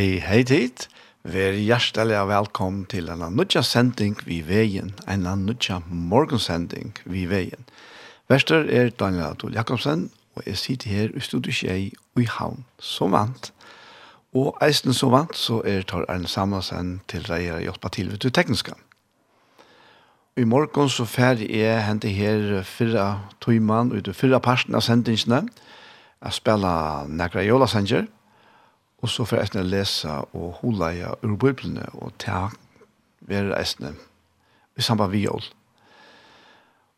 Hei, hei tid. Vær hjertelig og velkommen til en nødja sending vi veien, en nødja morgensending vi veien. Vester er Daniel Adol Jakobsen, og jeg sitter her i studiet Kjei i havn, som vant. Og eisen som vant, så er tar Arne Samuelsen til deg å hjelpe til ved det tekniske. I morgen så ferdig er hentet her fyrre tøymann, og det fyrre parten av sendingsene, jeg spiller Negra Jola Sanger, Og så får jeg lese og hula ur biblene og ta være eisne i samband med jól.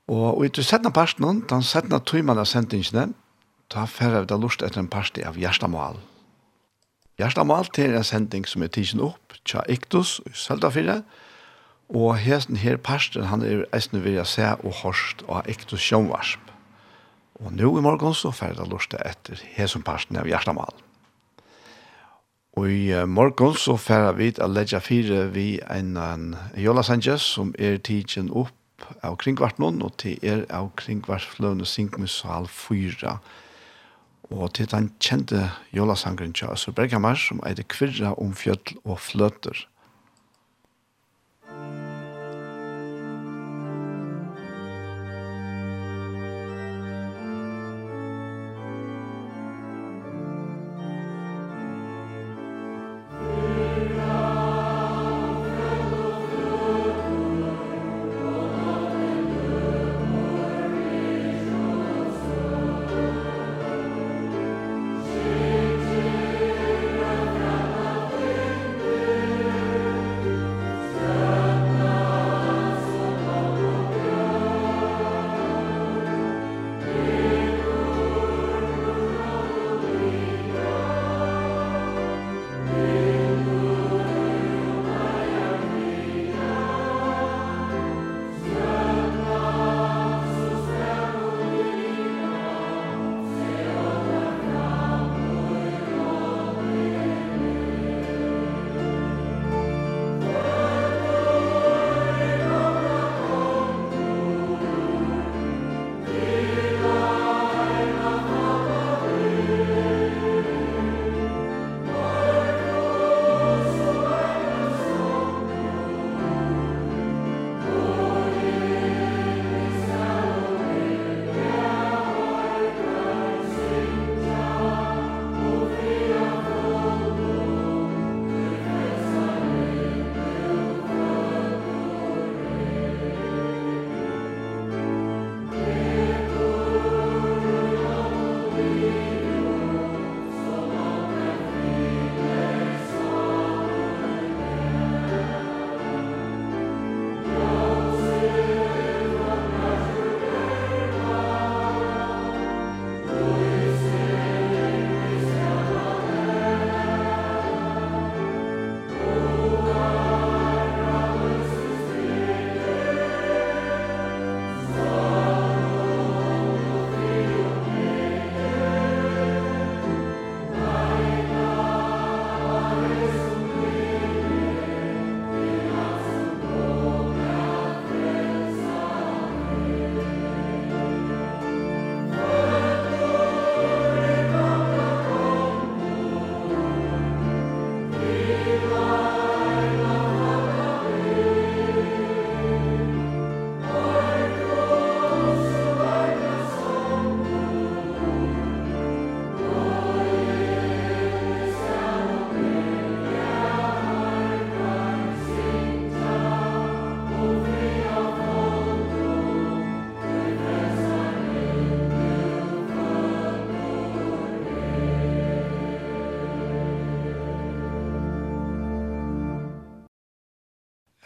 Og i du setna parten, den setna tøyman av sendingene, ta færre vi da lust etter en parti av Gjerstamal. Gjerstamal til en sending som er tidsen opp, tja Iktus i Søltafire, og hesten her parten, han er eisne vil jeg se og hørst av Iktus Sjønvarsp. Og nå i morgen så færre da lust etter hesten parten av Gjerstamal. Og i morgen så færer vi til å legge fire vi en, en Jola Sanchez som er tidsen opp av kringvart og til er av kringkvartfløvende synkmusal 4. Og til den kjente Jola Sangren Kjøs og Bergamar som er det kvirra om fjøtl og fløter.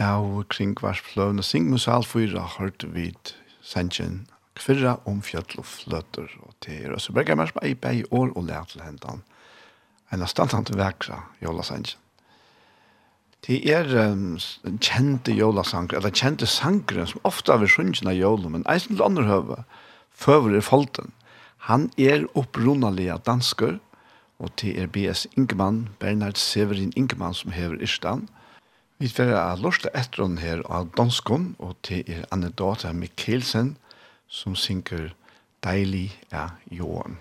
av kring varsfløvn og singmusal fyra hørt vid sanjen kvirra om fjøtl og fløtter og teer. Og så berger jeg meg som ei bei år og lær til hendan. En av standant vekra jola sanjen. Det er um, kjente jolasanger, eller kjente sanger som ofte har vi sunnkjene av jolen, men eisen til andre høve, føver er folten. Han er opprunnelige dansker, og til er B.S. Ingemann, Bernhard Severin Ingemann, som hever Irstan, Vi får ha lort etter henne her av danskon, og til er Anne Mikkelsen, som synker Deilig er jorden.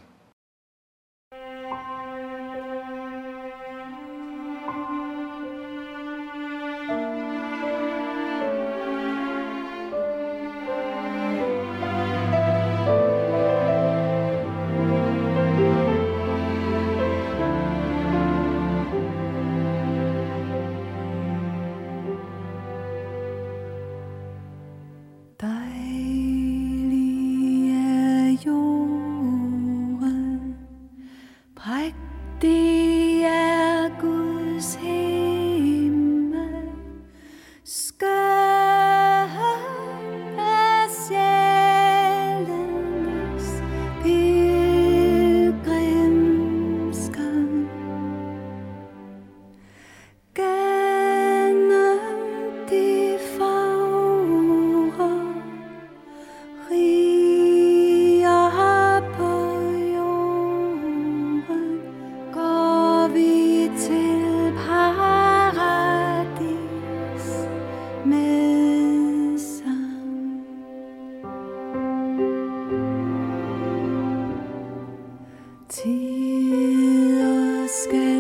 Til å skal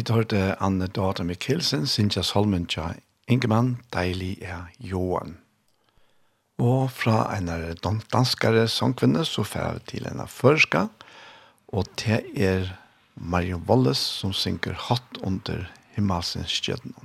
Vi hørte Anne Dorte Mikkelsen, Sintja Solmentja, Ingemann, Deilig er Johan. Og fra en danskere sangkvinne så fer vi til en førska, og det er Marion Wallis som synker hatt under Himmalsens skjødene.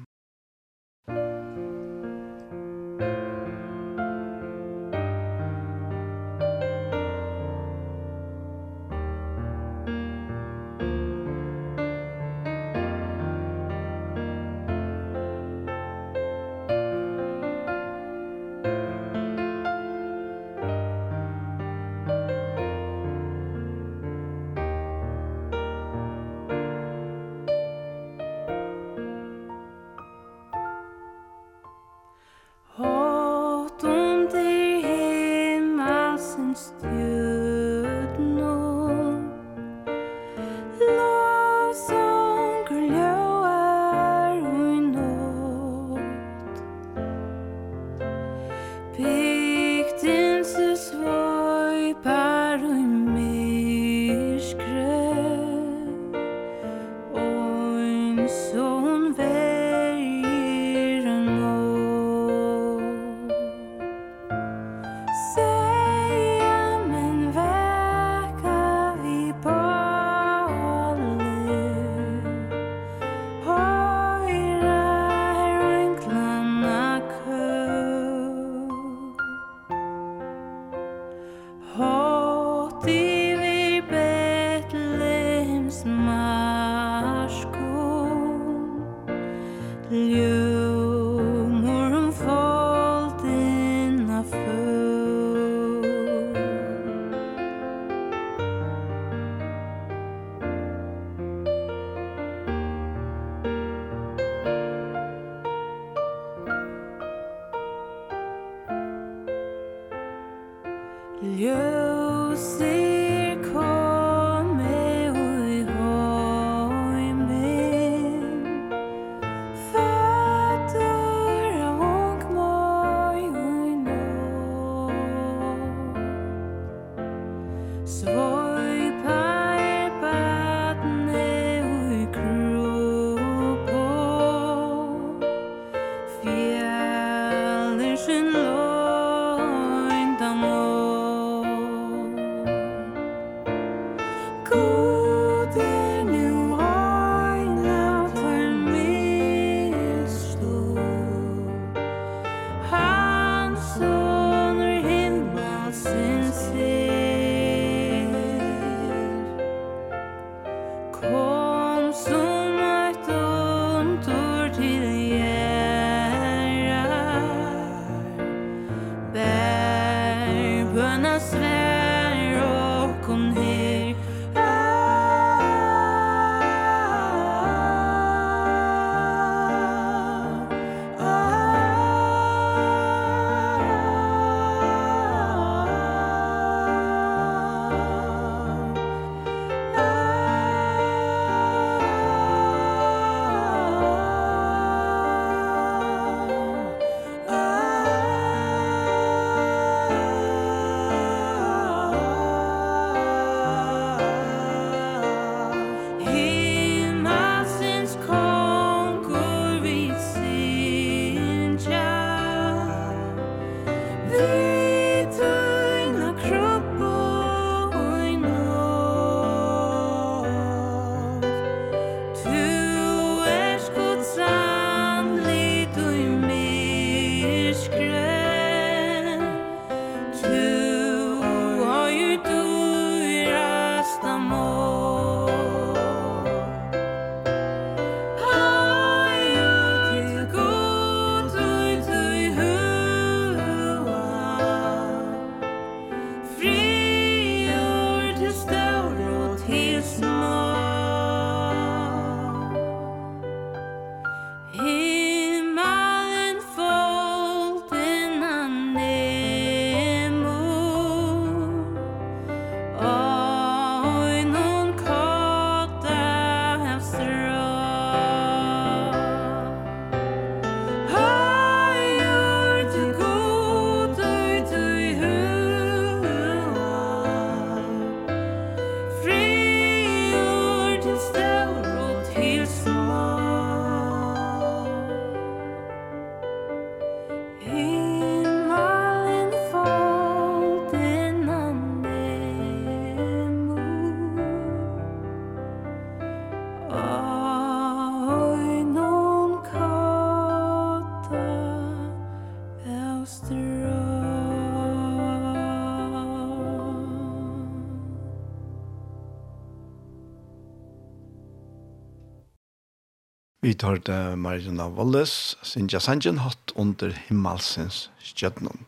Vi tar det Marina Wallis, Sinja Sanjen hatt under himmelsens skjøtnen.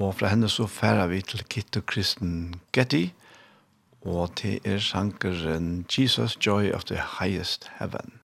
Og fra henne så færer vi til Kitto Kristen Getty, og til er sankeren Jesus Joy of the Highest Heaven.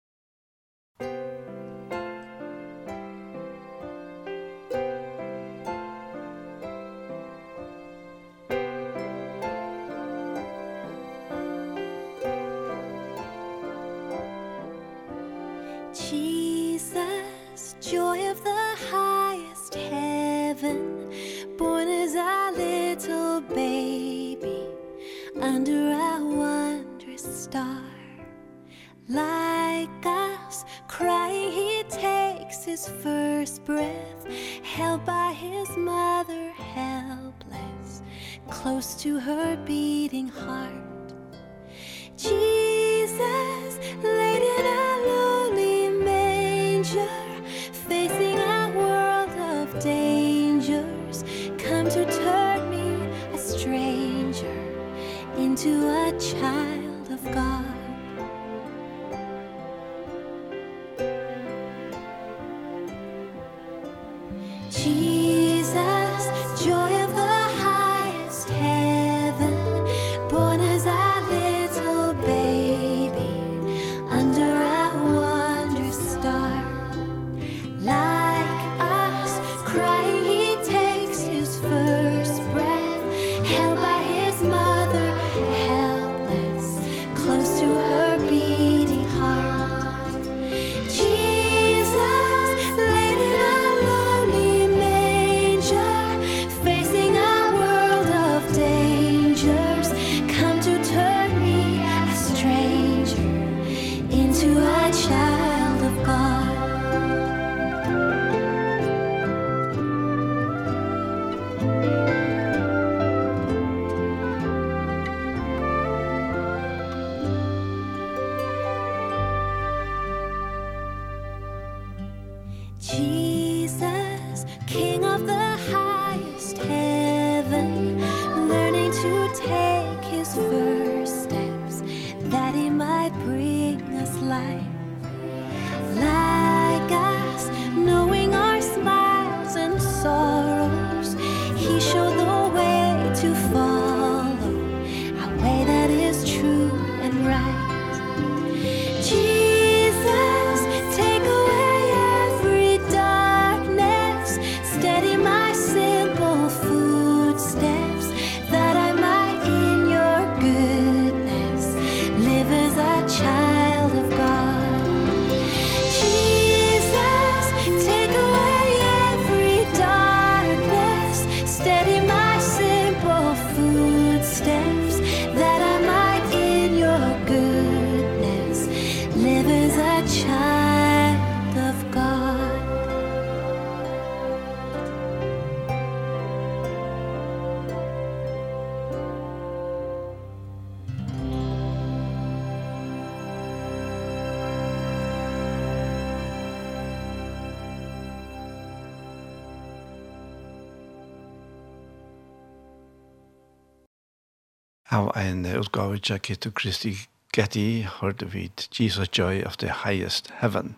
av en utgave til Kittu Kristi Getty hørte vi Jesus Joy of the Highest Heaven.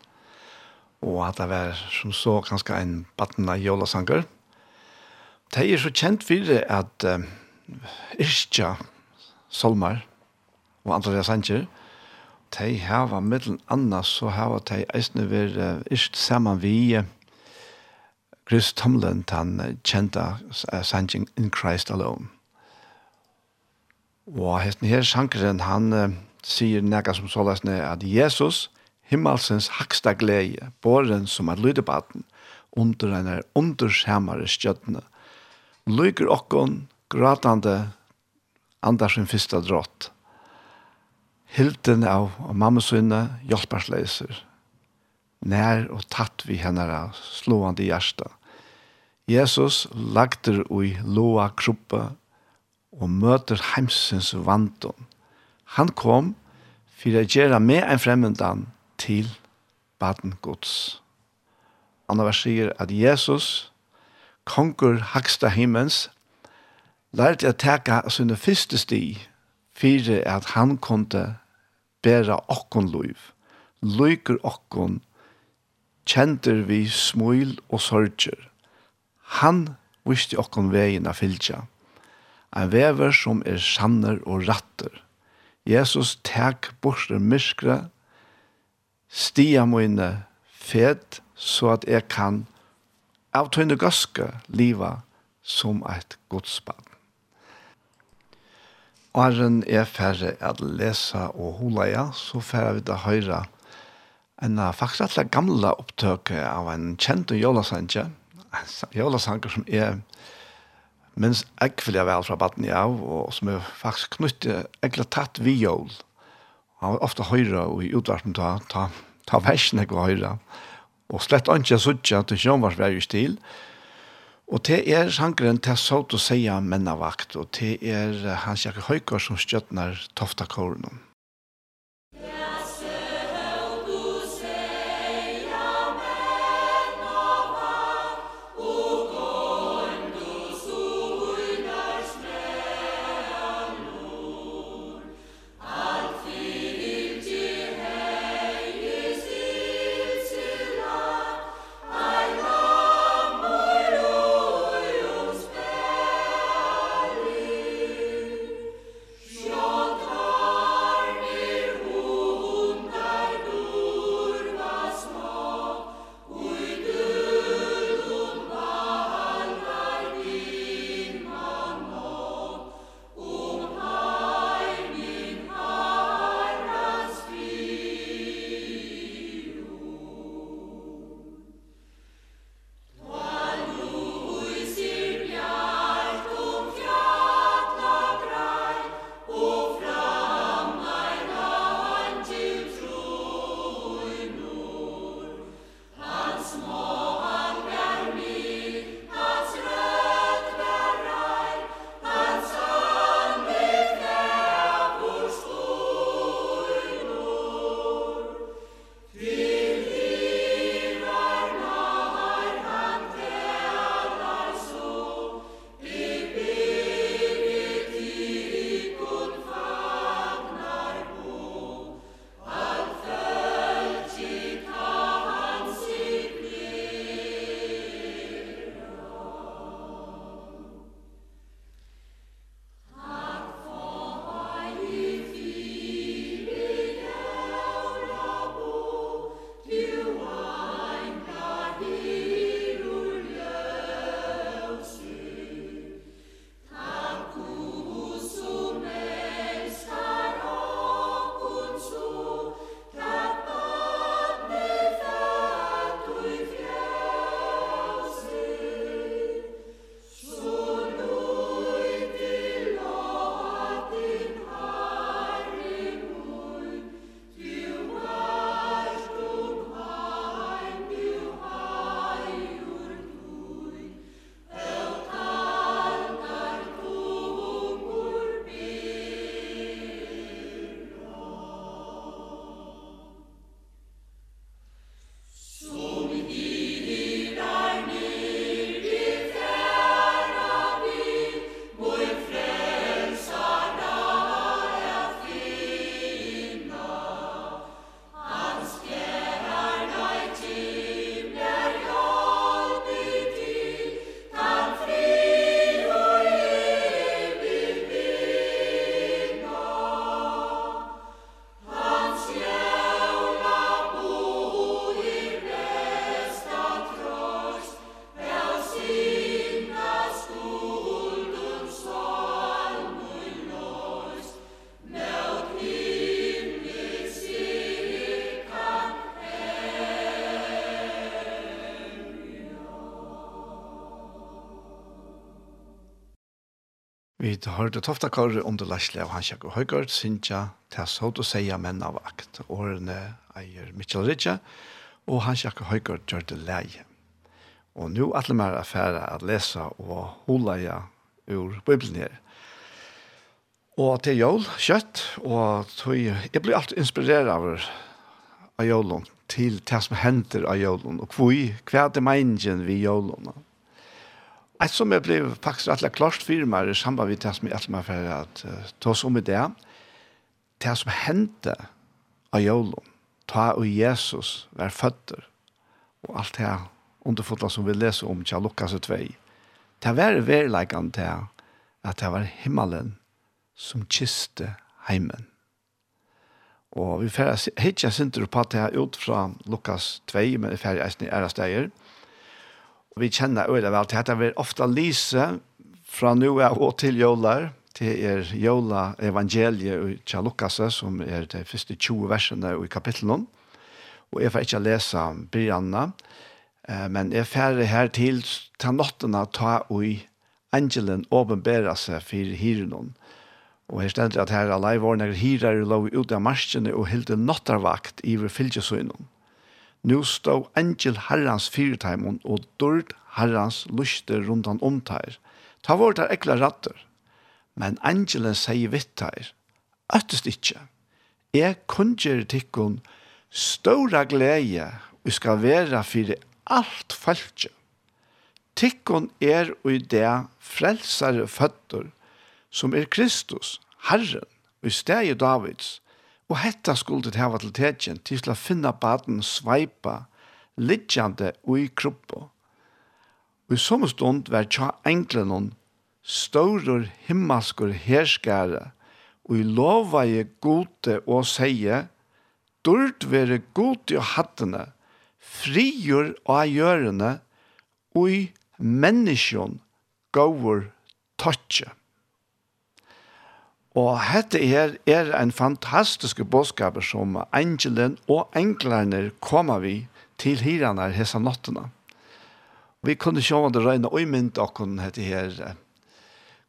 Og at det var som så ganske en batten av jolasanger. Det er så kjent for at um, Irsja Solmar og andre sanger, de hava middelen annet, så har de eisne vært uh, Irst sammen vi uh, Chris Tomlin, den kjente uh, sanger In Christ Alone. Og hesten her sankeren, han uh, sier nega som så løsne at Jesus, himmelsens haksta glede, båren som er lydebaten, under en er underskjæmare skjøttene. lyker okkon, gratande, andars sin fyrsta drott. Hilden av, av mammasunne. Nær og tatt vi hennara slående hjärsta. Jesus lagter ui loa kruppa, og møter heimsens vandon. Han kom for å gjøre med en fremmendan til baden gods. Anna vers sier at Jesus, konger haksta himmens, lærte å teka sinne første sti for at han kunne bæra okkon liv, lyker okkon, kjenter vi smuil og sorger. Han visste okkon veien av fylgja en vever som er sanner og ratter. Jesus tek borster myskre, stia mine fed, så at jeg kan av tøyne gøske liva som et godspann. Åren er færre at lesa og hula ja, så færre vi da høyra en faktisk alle gamle opptøk av en kjent jolasanje, en jolasanje som er minns ekvelig vel fra baden i av, og som er faktisk knyttet ekvelig tatt vi jól. Han var ofte høyre og i utvarten ta, ta, ta versen ekla høyre, og slett ikke suttja til sjånvarsvær i stil, Og det er sangren til sånn å si mennavakt, og det er Hans jakke Høygaard som stjøtner Toftakåren om. Vi har hørt toftakar under Lasle av Hansjak og høygård, Sintja, til så å Seia menn av akt. Årene eier Mitchell Ritja, og Hansjak og høygård gjør det leie. Og nå er det mer affære å lese og hula jeg ur Bibelen her. Og til jól, kjøtt, og tog, jeg blir alltid inspireret av av jólun til det som hender av jólun, og hvor, hva er det meningen vi jólun? Et som jag blev faktiskt alla klart firmar i samband med det som jeg alltid för att uh, ta oss om i det. Det som hendte av Jolon, ta og Jesus var føtter, og alt det underfotla som vi leser om til Lukas 2. Det var verkligen til at det var himmelen som kiste heimen. Og vi får hitja sinter på det ut fra Lukas 2, men vi får eisen i æra steger. Vi kjenner øyne vel til at vi ofte lyser fra nå og til jøler, til er jøla evangeliet i Lukas, som er de første 20 versene i kapitlet. Og jeg får ikke lese brygjene, men jeg færre her til til nåttene ta og angelen åpenbærer seg for hyren. Og her stender at her alaivorene hyrer lov ut av marskene og hilder nåttarvakt i fylkesøynene. Nu stå angel herrans fyrteimen og dørd herrans luster rundan omteir. Ta vårt er ekla ratter. Men angelen sier vitteir, øttest ikkje. Jeg kunngjør tikkun ståra glede og skal være fyrir alt falskje. Tikkun er og i det frelsare føtter som er Kristus, Herren, og i stedet Davids, Og hetta skulle det hava til tegjen til å finna baden sveipa liggjande ui kruppo. Og i som stund var tja englenon stårur himmaskur herskare og i lova i gode og seie durt vere gode og hattene frigjur og gjørende og i menneskjon gaur totje. Og dette her er en fantastisk bådskap som angelen og englerne kommer vi til hirene hese nattene. Vi kunne se om det røyne øymynd okken dette her.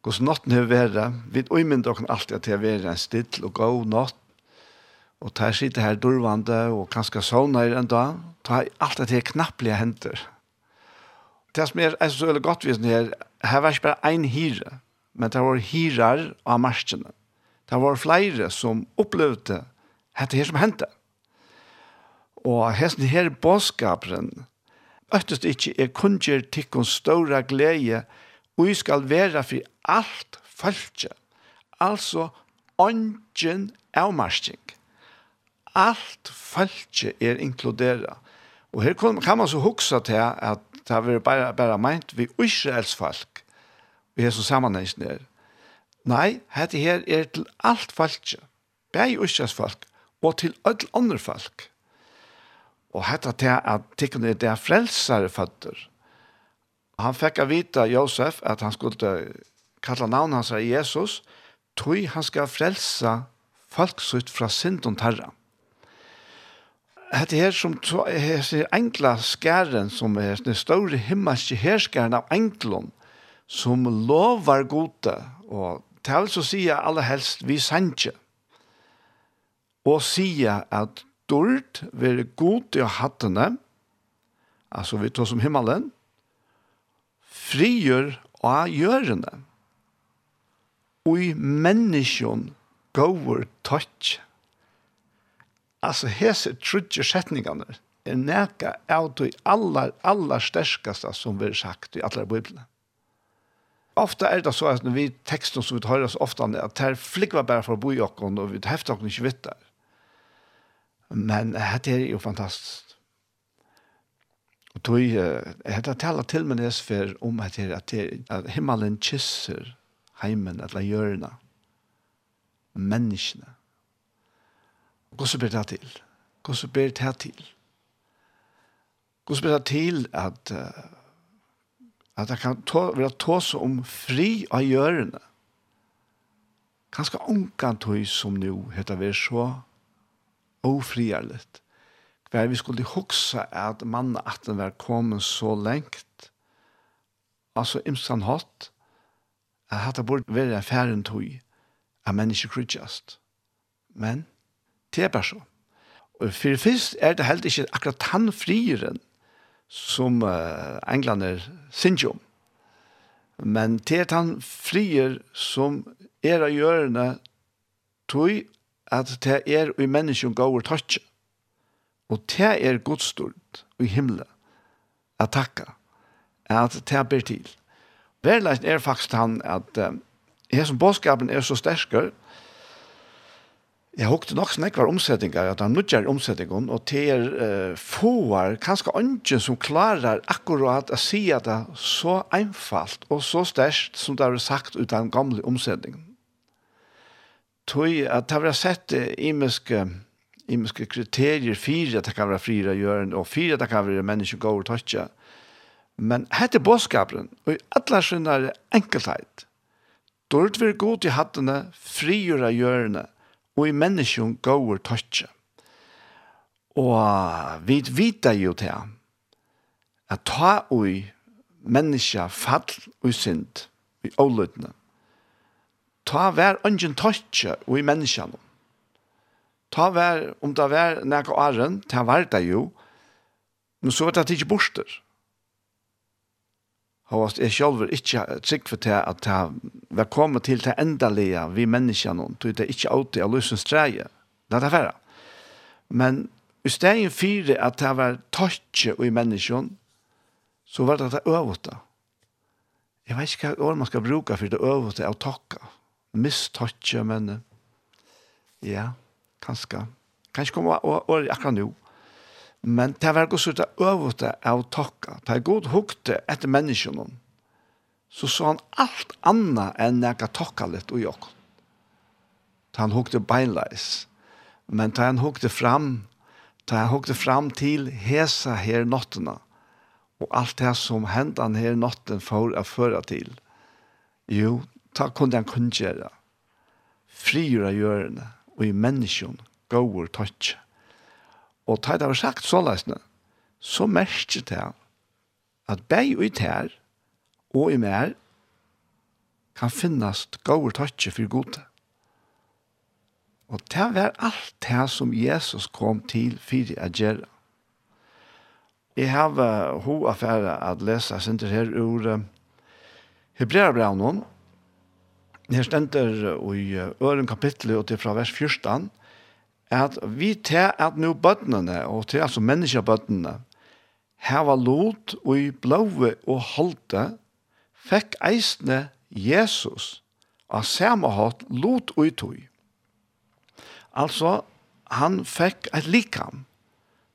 Hvordan natten har vært, vi øymynd okken alltid at det har en still og god natt. Og ta sitte her durvande og kanskje sovner en dag. Ta alt det her knapplige henter. Det som er så veldig godt visende her, her var ikke bare en hyre, men det var hirar av marskene. Det var flere som opplevde dette her som hendte. Og hesten her bådskaperen, øktest ikke er kunngjør tikkun ståre glede, og vi skal være for alt følge. Altså, ånden avmarsking. Alt følge er inkluderet. Og her kan man så huksa til at det var bare, bare meint vi Israels folk i hese sammenhengen er. Nei, dette her er til alt falskje, bæg uskjens folk, og til öll andre folk. Og dette til at tikkene er det frelsere føtter. Han fikk av vite Josef at han skulle kalla navnet hans av Jesus, tog han skal frelsa folk sutt fra synden terra. Hette her som hese enkla skæren som er den store himmelske herskæren av englund, som lovar gode, og til så sier aller helst vi sanje, og sier at dård vil gode og hattene, altså vi tar som himmelen, frigjør og gjørende, og i menneskjon går touch. Altså, hese trudje setningene er neka av de aller, aller sterskaste som vi har sagt i alle biblene ofta er det så at når vi tekster som vi hører oss ofte, at det er flikva bare for å bo i okken, og vi hefter okken ikke vitt der. Men dette er jo fantastisk. Og tog, jeg dette tala til meg nes for om at, at, at himmelen kysser heimen, eller hjørna, menneskene. Hvordan ber det til? Hvordan ber det til? Hvordan ber det til at uh, at jeg kan ta, være tås om fri av gjørende. Kanskje ungan tog som nå heter vi så ofriarlig. Hver vi skulle huske at mannen at den var kommet så lengt, altså imstan hatt, at det burde være en færen tog av mennesker krydgjast. Men det er bare så. Og for først er det heller ikke akkurat han frieren, som uh, englander synger om. Men til at han frier som er av gjørende tog at det er i menneskene går tøtje. Og det er godstort i himmelen at takka at det ber til. Verleisen er faktisk han at uh, som bådskapen er så sterkere Jeg hukte nok snakvar omsetningar, at han nudjar omsetningen, og det er uh, fåar, kanskje ønsken som klarer akkurat å si at det er så einfalt og så størst som det er sagt ut av den gamle omsetningen. Tøy at det har sett imiske, imiske kriterier, fire at det kan være frira gjøren, og fire at det kan være mennesker går og tøtje. Men hette bådskapen, og i alle skjønner enkelthet, dårlig vil god i hattene, frigjøre gjørende, og i menneskjon går tøtje. Og vi vet jo til at ta ui menneskja fall og synd i ålutne. Ta vær ungen tøtje og i menneskene. Ta vær, om det vær nekka åren, ta vær det jo, men så vet jeg at det ikke borster. Og at jeg selv ikke trygg for det at jeg var kommet til det endelige vi mennesker noen, til det ikke alltid er løsens treje. Det er det færre. Men i stedet for at jeg var tøtje i menneskene, så var det det øvete. Jeg vet ikke hva man skal bruke for det øvete av tøkka. Mistøtje, men ja, kanskje. Kanskje kommer året akkurat nå. Men det var også det øvete av takka. Det er god hukte etter menneskene. Så så han alt annet enn jeg kan takka litt og jokk. Da han hukte beinleis. Men da han hukte fram, da han hukte fram til hesa her nottena. Og alt det som han her notten for å føre til. Jo, da kunne han kunngjøre. Frigjøre gjørende og i menneskene går tøtje. Og ta det var sagt så løsne, så merker det at beg og i tær og i mer kan finnes gode tøtje for gode. Og det var alt det som Jesus kom til for å gjøre. Jeg har ho affære at lese sinter her ur Hebreabraun. Her stender i øren kapittelet og til fra vers 14 at vi til at nå bøttene, og til altså menneskebøttene, heva lot og i blåve og holde, fekk eisne Jesus av samme hatt lot og i tog. Altså, han fekk et likam.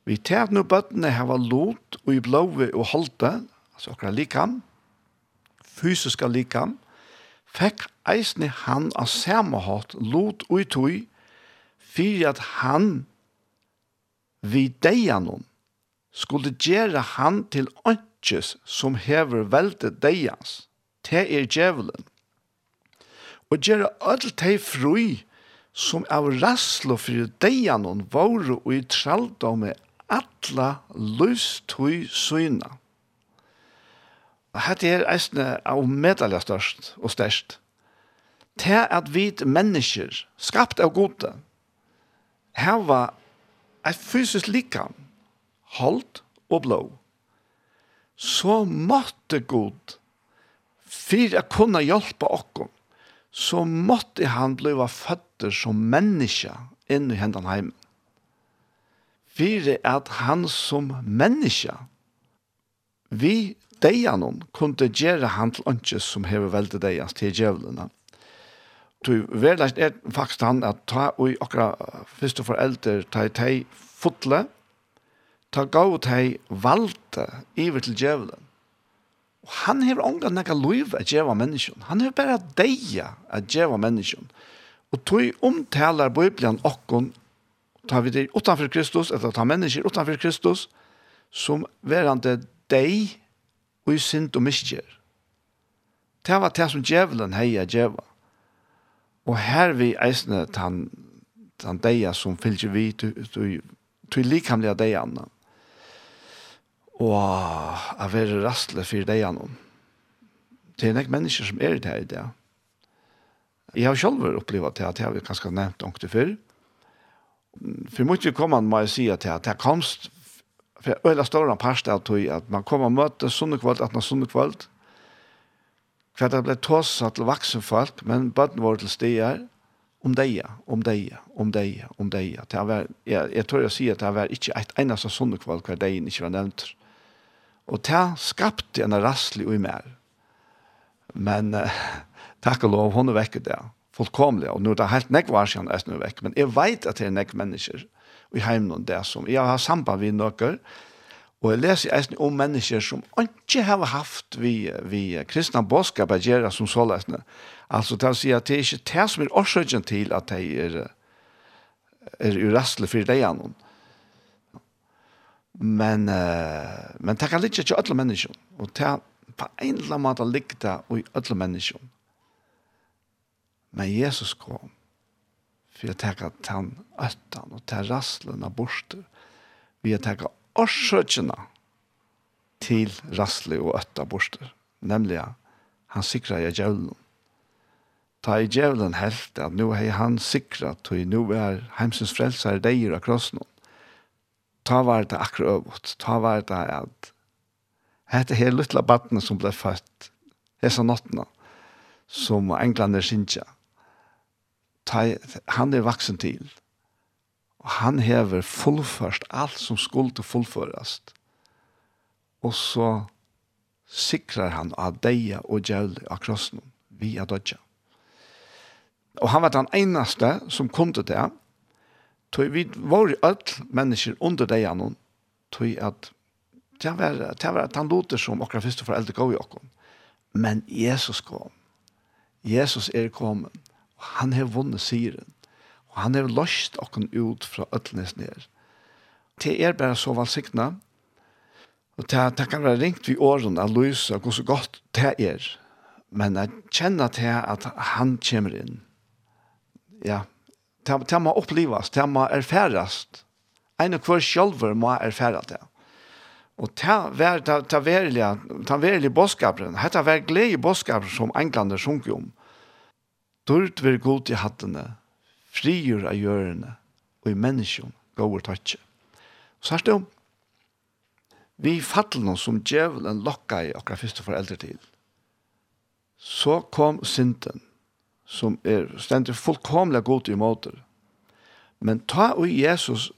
Vi til at nå bøttene heva lot og i blåve og holde, altså akkurat likam, fysiska likam, fekk eisne han av samme hatt lot og i tog, fyrir at han vi deianon skulle gjere han til åndsjes som hever veldet deians. te er djevelen. Og gjere all teg frui som av raslo fyrir deianon våre og i traldome atla løystøy søyna. Hette er eisne av medalja størst og størst. til at vi mennesker, skapt av gode, her var et fysisk likam, holdt og blå, så måtte Gud, for å kunne hjelpe oss, så måtte han bli født som menneske inn i hendene hjemme. For at han som menneske, vi deianon, kunne gjøre han til ønskes som hever veldig deians til djevlene. Du verleist er faktisk han at ta og okra første foreldre ta i tei fotle, ta gav tei valde iver til djevelen. Og han hever ångan nekka luiv at djeva menneskjon. Han hever bare deia at djeva menneskjon. Og tog omtalar biblian okkon, ta vi det utanfor Kristus, eller ta mennesker utanfor Kristus, som verande dei og i synd og miskjer. Det var det som djevelen heia djeva. Og her vi eisne tan, tan deia som fylgje vi til likamlega deianna. Og a vere rastle fyr deia anna. Det er nek mennesker som er i det her i det. Jeg har selv opplevd til at jeg har ganske nevnt ångte før. For mye vi kommer må jeg si at det er komst for øyla større parst av tog at man kommer og møter sunne kvalt, at man sunne kvalt, for det ble tåsa til vaksen folk, men bøtten var til stier, om deg, om deg, om deg, om deg. Var, jeg, jeg tror jeg sier at det var ikke et eneste sånne kvalg hver deg ikke var nevnt. Og det skapte en rasslig og mer. Men uh, takk og lov, hun er vekk det. Fullkomlig. Og nå er det helt nekk var siden jeg er vekk. Men jeg vet at det er nekk mennesker i heimen det som. Jeg har samband med noen Og jeg leser eisen om mennesker som ikke har haft vi, vi kristne bådskap at gjøre som så lesende. Altså, til å si at det er ikke det som er årsøkjen til at de er, er urastelig for deg annen. Men, uh, men det kan ligge til alle mennesker. Og det på en eller annen måte ligge det i alle mennesker. Men Jesus kom for å ta tann øtten og ta rastlen av borster. Vi har tatt årsøkjene til rassle og øtta borster, nemlig han sikra i djevelen. Ta i djevelen helt at nå har han sikra til nå er heimsens frelser deir av krossen. Ta var det akkurat øvått, ta var det at hette her lytla battene som ble født, hessa nottene, som englander sinja. Ta, han er vaksen til, Og han hever fullførst alt som skulle fullførast. Og så sikrar han av deia og djævlig av krossen via dødja. Og han var den einaste som kunde det. Tøy vi var öll mennesker under deia noen. Tøy at det var, det var at han låter som akkurat første for eldre gav i okkom. Men Jesus kom. Jesus er kommet. Og han har vunnet syren. Og han har løst okken ut fra øtlenes ned. Det er bare så valsikna. Og det, det kan være ringt vi årene av lyset og så godt det er. Men jeg kjenner til at han kommer inn. Ja, det, det må opplivas, det må erfæres. En og hver sjølver må erfære det. Og det var ta verilige, ta verilige bådskapen, det var glede bådskapen som englander sunker om. Dørt vil god i hattene, frigjør av gjørene og i menneskjon går tattje. Og så er det vi fattel noen som djevelen lokka i akkurat første foreldre til. Så kom synden, som er stendig fullkomlig god i måter. Men ta og Jesus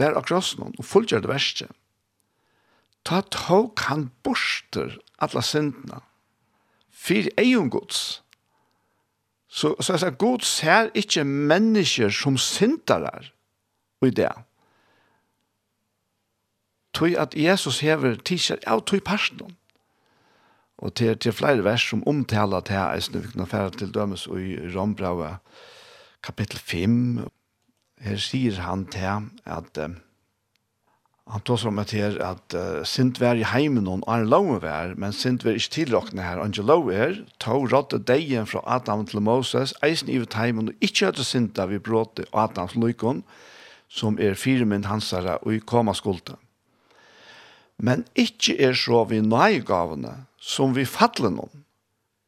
vær av krossen og fullgjør det verste. Ta tåk han borster alla syndene. Fyr egen gods Så, så så god ser ikke mennesker som syndere og det. Tøy at Jesus hever tisjer av tøy personen. Og til, til flere vers som omtaler til her, jeg snur vi kan fære til dømes i Rombrau kapittel 5. Her sier han til at Han tog som et her at uh, sint vær i heimen og er lov vær, men sint vær ikke tilrakne her. Ange lov er, tog rådde degen fra Adam til Moses, eisen i heimen og ikke hadde sint av vi bråte Adams lykon, som er fire min hansara og i koma skulda. Men ikke er så vi nøygavene som vi fattler noen.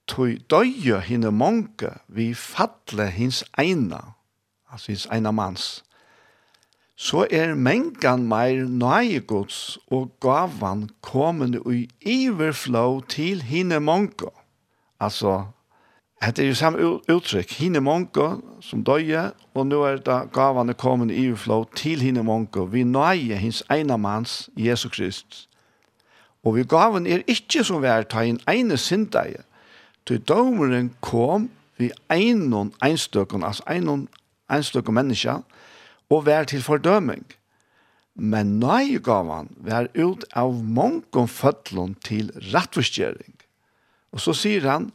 Tog døye hinne mange vi fattler hins eina, altså hins eina manns så er mengan meir nøyegods og gavan kommende i iverflow til hine mongo. Altså, det er jo samme uttrykk, hine mongo som døye, og nå er det gavan kommende i iverflow til hine mongo, vi nøye hins ena mans, Jesus Kristus. Og vi gavan er ikkje som vi er ta inn ene sindeie, til domeren kom vi einon einstøkken, altså einon einstøkken mennesker, og vær til fordøming. Men nøygavan vær ut av mongon fødlon til rattvistgjering. Og så sier han,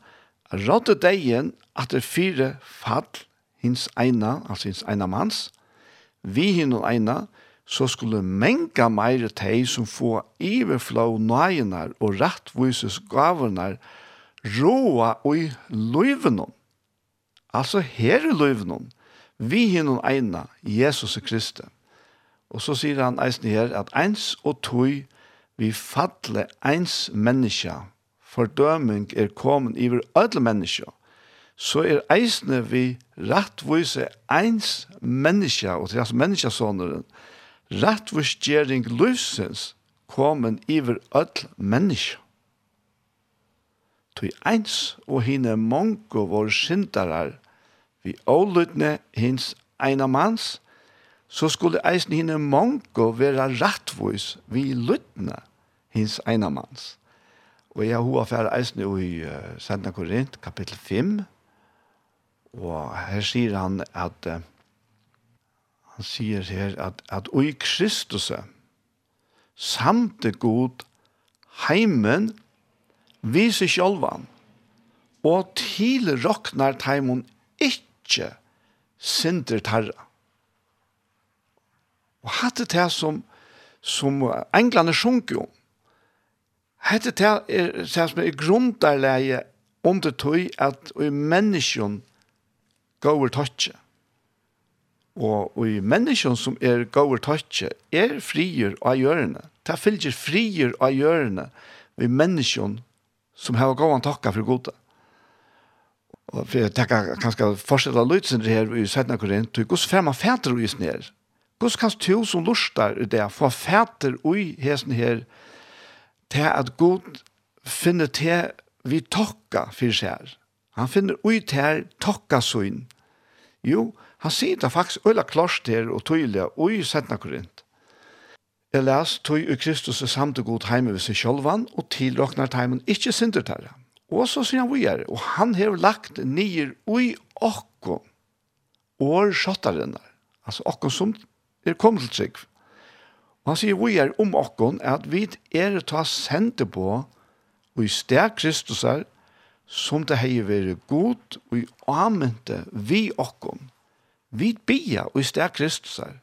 rådde degen at det fire fall hins eina, altså hins eina mans, vi hinn og eina, så skulle menga meire teg som få iverflå nøyenar og rattvises gavernar råa og i løyvenom. Altså her i løyvenom, vi hinnom eina, Jesus Kristus. Og så sier han eisen her at eins og tøy vi fatle eins menneska, fordøming er kommet iver ødel menneska, så er eisne vi rattvise eins menneska, og til hans menneskasåneren, rattvisgjering løsens kommet iver ødel menneska. Tøy eins og hinne mongo vår syndarar vi ålutne hins eina mans, så skulle eisen hinne mongo vera rattvois vi lutne hins eina mans. Og jeg har affæra eisen i uh, Korint, kapittel 5, og her sier han at uh, han sier her at, at ui Kristus samte god heimen viser sjolvan og til roknar teimun ikk ikkje synder tarra. Og hatt det som, som englene sjunker om, Hatt det er det som er grundarleie under tog at i menneskjon går tøtje. Og, og i menneskjon som er går tøtje er frier av hjørne. Det fylgjer frier av hjørne i menneskjon som har gåan takka for godet. Og for jeg tenker kanskje forskjellige løytsen her i Sødna Korint, og hvordan får man fæter i hesten her? Hvordan kan du som lurstar i det få fæter i hesen her til at Gud finner til vi tokka for seg? Han finner ui til tokka søgn. Jo, han sier det faktisk øyla klart her og tøyla ui Sødna Korint. Jeg les tøy i Kristus er samt og god heime ved seg sjølvan, og tilroknar teimen ikkje synder terra. Og så sier han vi er, og han har lagt nyer ui okko og sjottarinnar, altså okko som er kommet til seg. Og han sier vi er om okko at vi er ta sende på og i steg Kristus er som det hei vært god og i amente vi okko. Vi bia og i steg Kristus er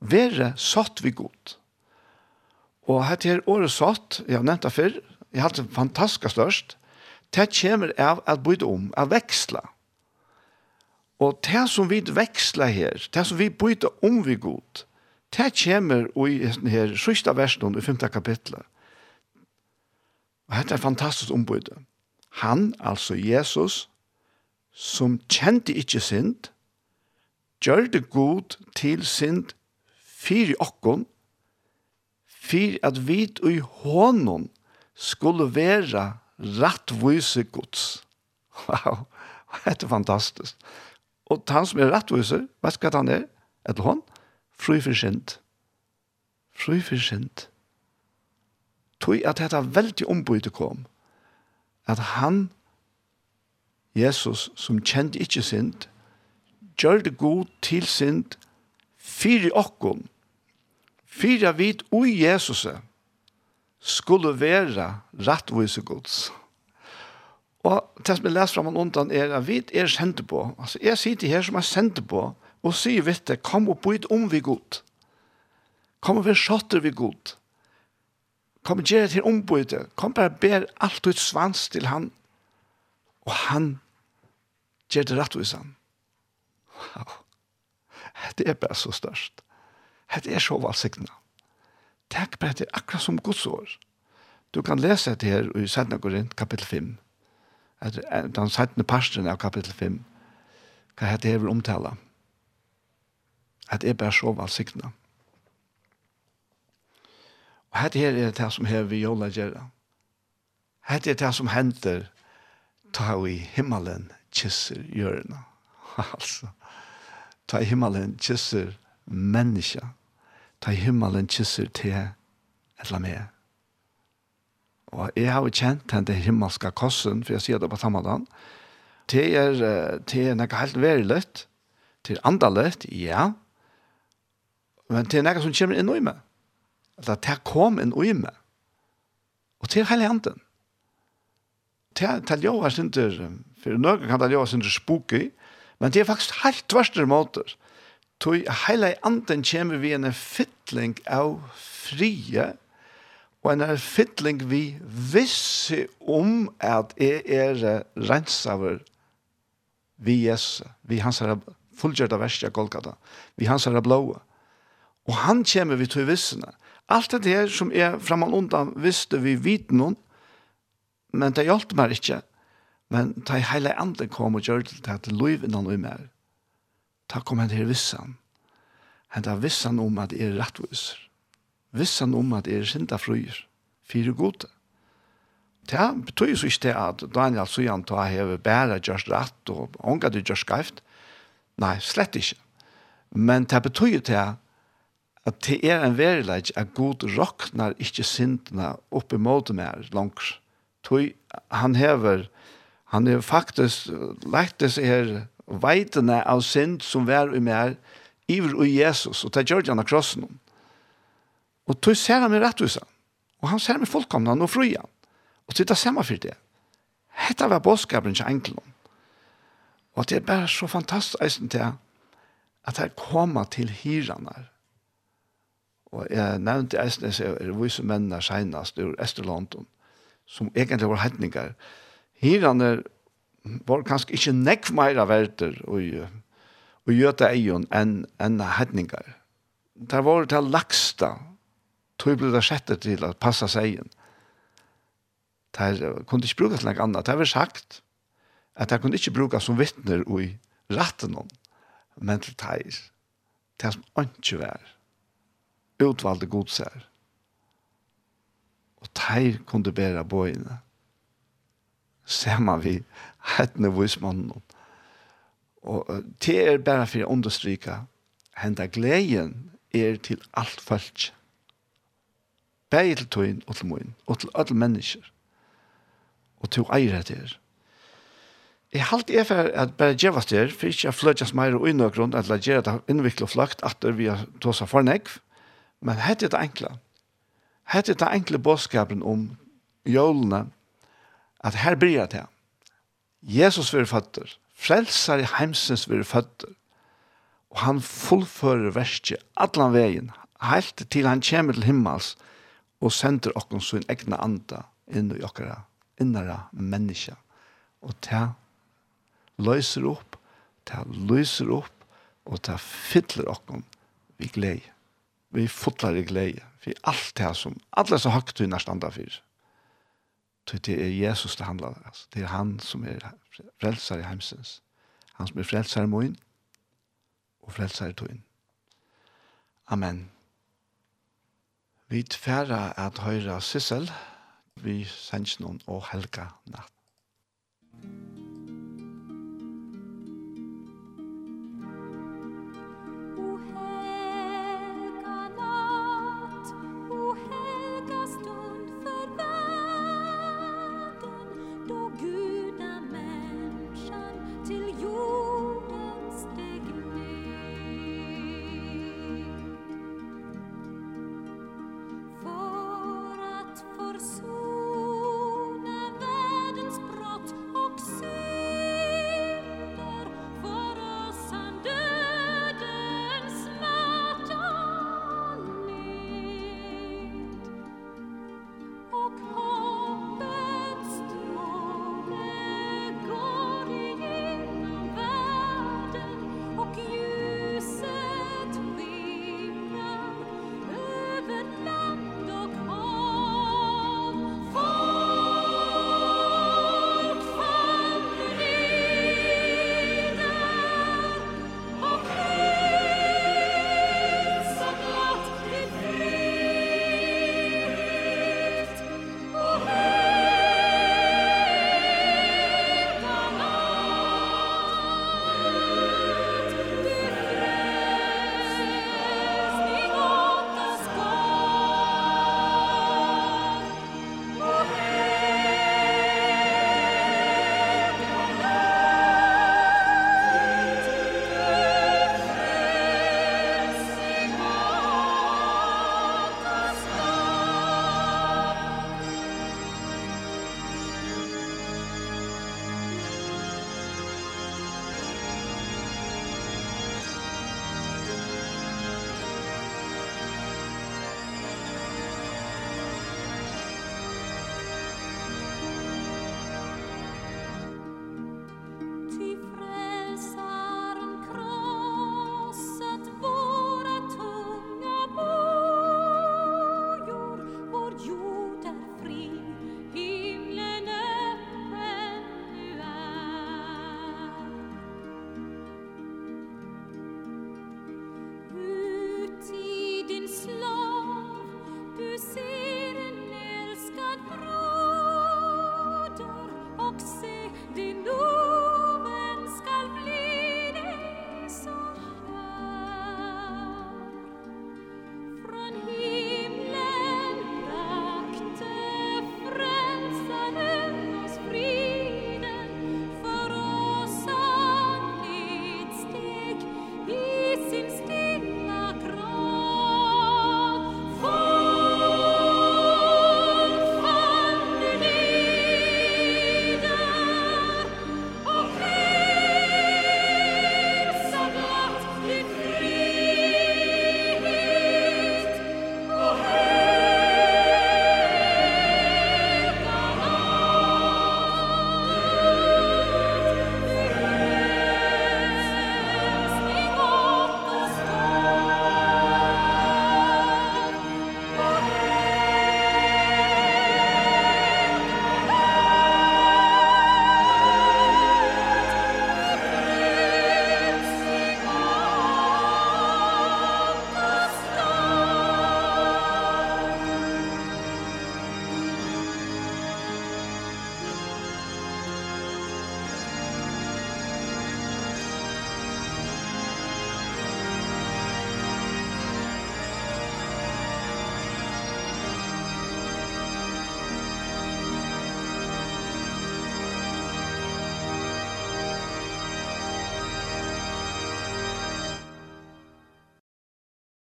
være satt vi god. Og her til året satt, jeg har nevnt det før, jeg har hatt det fantastisk størst, det kommer av at bytte om, av veksla. Og det som vi veksla her, det som vi bytte om vi god, det kommer i her sørste versen i 5. kapitlet. Og dette er fantastisk ombytte. Han, altså Jesus, som kjente ikke synd, gjør det god til synd fyri okkon, fyri at vi i hånden skulle være rattvise gods. Wow, det er fantastisk. Og han som er rattvise, vet hva han er? Etter hånd, fri for sint. Fri for sint. Tøy at dette veldig ombud kom. At han, Jesus, som kjente ikke synd, gjør det god til synd, fyre okkon, fyre vit ui Jesuset, skulle være rettvise gods. Og det som jeg leser frem og undan er at vi er sendt på. Altså, jeg sitter her som er sendt på, og sier, vet du, kom og byt om vi god. Kom og vi skjøtter vi god. Kom og gjør til ombyte. Kom bare ber alt ut svans til han. Og han gjør det rettvis han. Wow. Det er bare så størst. Det er så valgsignet. Takk på det, akkurat som Guds år. Du kan lese det her i Sætna Korinth, kapittel 5. Den Sætna parsten av kapittel 5. Hva heter det her vil omtale? At jeg bare så valgsiktene. Og hette her er det som her vi jola gjerra. Hette er det som henter ta i himmelen kysser gjørna. altså, ta i himmelen kysser menneska ta himmelen kysser til eller meg. Og jeg har jo kjent den til himmelske kossen, for jeg sier det på tammadan. Det er, det er noe helt veldig, det er andalett, ja, men det er noe som kommer inn i meg. Eller det kom inn i meg. Og til hele handen. Til, til jo er synder, for noen kan det jo er spooky, men det er faktisk helt tverster måter Tøy heilai anden kjemur vi en fytling av frie, og en fytling vi vissi om at jeg er rensaver vi Jesus, vi hans herre fullgjørte verste av Golgata, vi hans er blåa. Og han kjemur vi tøy vissene. Alt det her som er framan undan visste vi vit noen, men det hjalp meg ikke. Men det heilai anden kom og gjør det til at loiv innan vi mer ta kom hen til vissan. Henta vissan om at er rettviser. Vissan om at er sinda fruer. Fyre gode. Det betyr jo ikke det at Daniel Sujan tar heve bæra gjørs rett og ånga du gjørs skreift. Nei, slett ikke. Men det betyr det at det er en verileg at god råknar ikke sindene oppi måte mer langs. Tøy, han hever, han er faktisk, lektes er veitene av synd som var i mer, iver og Jesus, og det gjør han av krossen. Og tog ser han rett retthusen, og han ser meg fullkomna og frujan, og det er samme for det. Hette var bådskapen til enkelen. Og det er bare så fantastisk til at jeg kommer til hyrene. Og jeg nevnte eisen, jeg er vise mennene senest ur Esterlondon, som egentlig var hetninger. Hyrene var kanskje ikke nekk mer av verter og, og gjøte eion enn en hedningar. Det var det laksta, tog ble det sjette til å passe seg inn. Det kunne ikke bruka til noe annet. Det var sagt at det kunne ikke bruka som vittner i retten om, men til teir. Det som ikke var utvalgte godser. Og teir kunne bære bøyene ser man vi hettene vismannen. Og det er bare for å understryke henda gleden er til alt folk. Begge til tøyen og til møyen, og til alle mennesker. Og til eier det her. Jeg har alltid for at bare gjøre det her, for ikke å jeg oss mer og unna grunn, eller gjøre det innviklet og fløkt, at vi har tåsa for nekv. men hette det enkle. Hette det enkle bådskapen om jølene, at her blir det. Jesus vil føtter. Frelser i heimsens vil føtter. Og han fullfører verset allan veien, helt til han kommer til himmels og sender okken sin egna anda inn i okkara innere menneske. Og ta løser opp, ta løser opp, og ta fyller okken vi gleder. Vi fotlar i glede. Vi alt det som, alle så høgt vi nærstanda fyrir. Det er Jesus det handlar om. Det er han som er frelser i heimsens. Han som er frelser i moen, og frelser i toin. Amen. Vi tfæra at høyra Sissel vi sendsen og helga natt.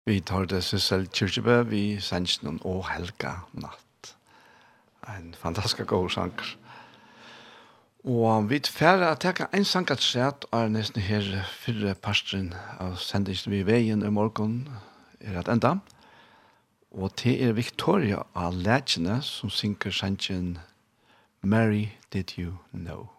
Vi tar det seg selv kyrkjebø, vi sender noen å helga natt. En fantastisk god sanger. Og vi tferder at jeg kan en sang at sett, og er nesten her fyrre pastoren av sendingen vi veien i morgen er at enda. Og til er Victoria av Lætjene som synker sangen Mary Did You Know.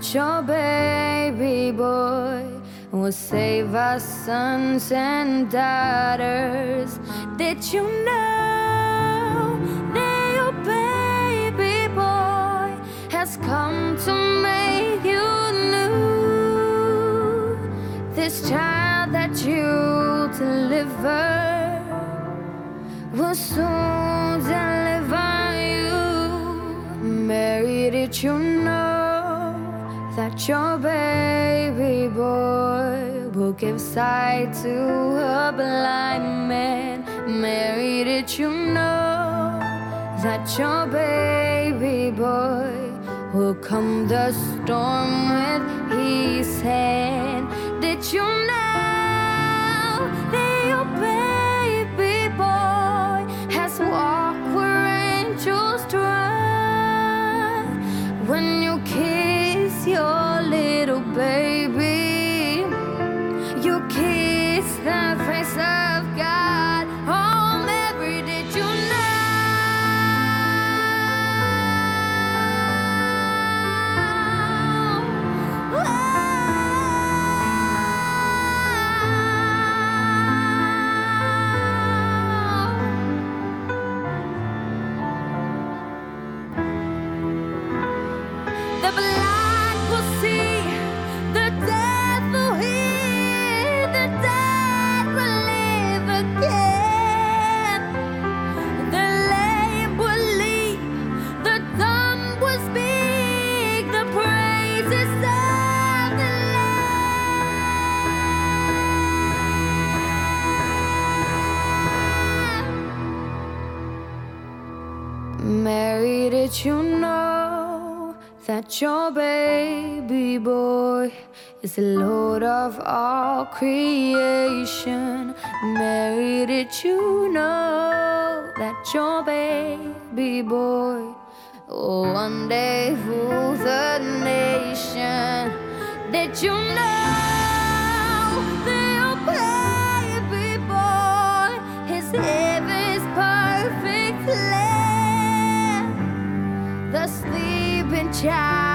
that your baby boy will save our sons and daughters. Did you know that your baby boy has come to make you new? This child that you deliver will soon deliver you. Mary did you know your baby boy. Will give sight to a blind man Mary did you know that your baby boy will come the storm with his hand? Did you Krishna, Krishna is the Lord of all creation. Mary did you know that your baby boy. Oh one day rule the nation. Did you know that your baby boy His heaven's perfect land The sleeping child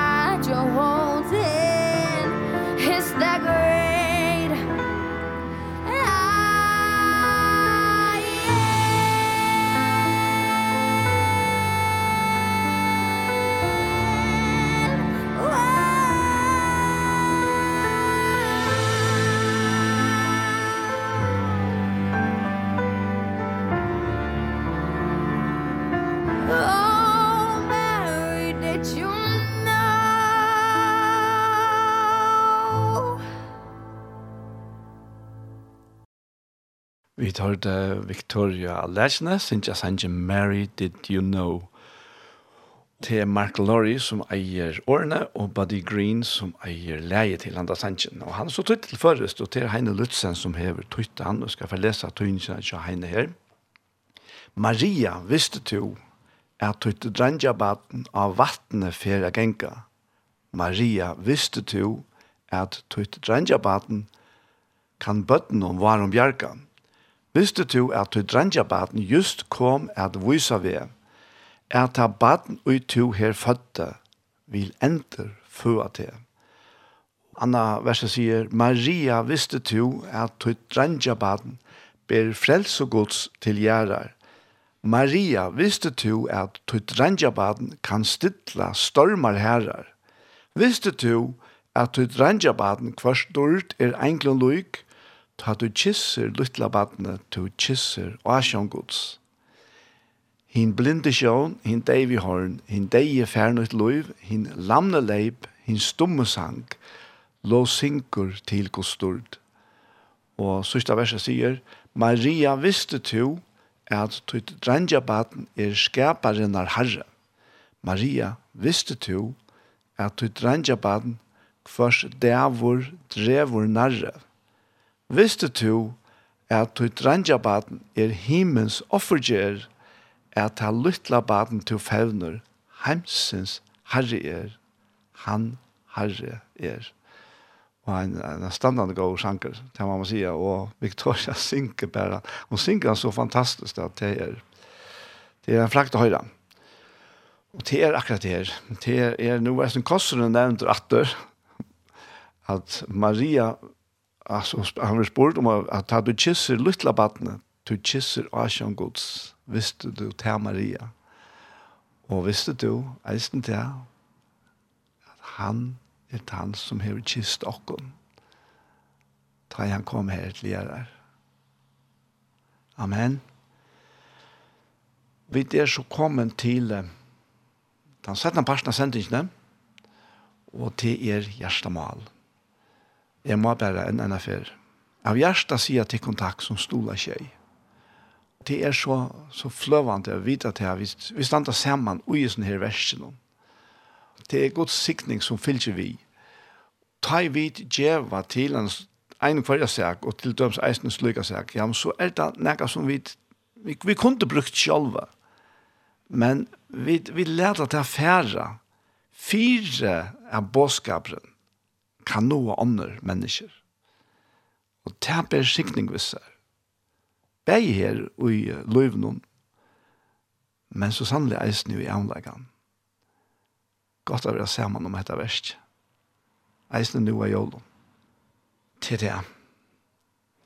vi hørte Victoria Lesne, Sinja Sanje Mary, Did You Know? Til Mark Laurie som eier årene, og Buddy Green som eier leie til Landa Sanjen. Og han er så tøyt til først, og til Heine Lutzen som hever tøyt han, og skal få lese tøynsene til Heine her. Maria, visste du at tøyt drangjabaten av vattnet fer genka? Maria, visste du at tøyt drangjabaten kan bøtten om varum bjergan? Visste du at du drengja baden just kom at vysa ved, at ta baden ui tu her fødde, vil enter føa til. Anna verset sier, Maria visste du at du drengja baden ber frelse gods til gjerrar. Maria visste du at du drengja baden kan stilla stormar herrar. Visste du at du drengja baden kvart dård er englund lyk, ta du kysser luttla badne, tu kisser asjon gods. Hin blinde sjån, hin deivi horn, hin deie fernut loiv, hin lamne leip, hin stumme sang, lo synkur til gostord. Og sørsta verset sier, Maria visste tu, at tutt drandja baden er skaparen av herre. Maria visste tu, at tutt drandja baden kvars devor drevor narre Visste du at du drangja baden er himmens offerger at ta lytla baden til fevner heimsens herre er han herre er. Og han er standande god sanker det må man sige og Victoria synker bare hun synker så fantastisk at det er det er en frakt å høyre og det er akkurat det her det er, er noe som koster nevnt atter at Maria Alltså, han har spurt om att att du kysser lilla barnet, du kysser Asian Guds, visste du till Maria. Och visste du, eisen til at han er han som har kysst okken, ta han kom her til gjerrar. Amen. Vi er så kommet til den 17. parten av sendingene, og til er hjertemål. Amen Jeg må bare en enn affær. Av hjertet sier til kontakt som stola tjej. Det er så, så fløvende å vite til at vi, vi stander sammen og i sånne her versen. Det er god sikning som fyller vi. Ta i vidt djeva til en, en kvarja seg og til døms eisen sløyga seg. Ja, men så er det noe som vi, vi, vi kunne brukt sjølve. Men vi, vi lærte til å fære fire av bådskaperen kan noe andre mennesker. Og det er bare sikning hvis det er. Begge her i løvnum, men så sannelig eisen jo i avleggen. Godt å være sammen om dette verst. Eisen nu er jolo. Til det,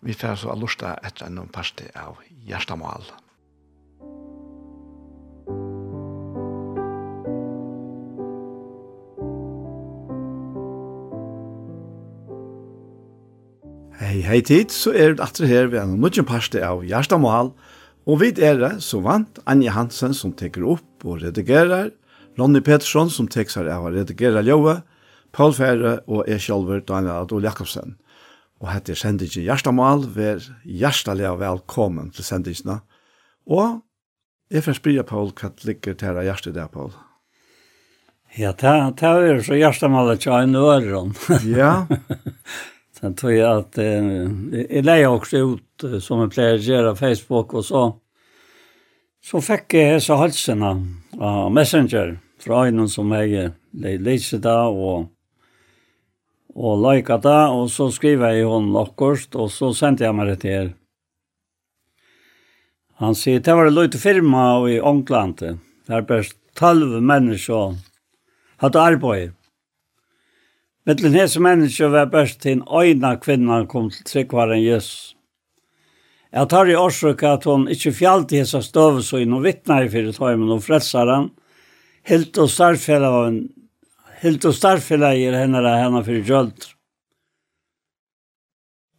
vi får så allursta etter en parste av hjertemål. Hei, hei tid, så er det atre her ved en nødgjent parste av Gjerstamål, og vi er det, så vant, Anja Hansen som teker opp og redigerer, Ronny Pettersson som teker seg av å redigere ljøet, Paul Fære og jeg selv, Daniel Adol Jakobsen. Og hette sendingen Gjerstamål, vær hjertelig og velkommen til sendingene. Og jeg får spørre Paul, hva ligger til deg hjertet der, Paul? Ja, det er jo så hjertemålet til en øren. Ja. Sen tror jag att eh, jag lägger också ut som en plejer göra Facebook och så. Så fick jag så halserna av Messenger från en som jag läser där och och lika det och så skriver jag hon något och så sände jag mig det till er. Han säger det var en lite firma i England. Det är bara 12 människor hade arbete Mittlen hese menneske var best til en øyne kvinna kom til tryggvaren Jesus. Jeg tar i årsøk at hun ikke fjallte hese støvesøyn og vittnar i fyrir tøymen og frelsaren, helt og starfella av en helt og starfella i henne av henne fyrir gjølt.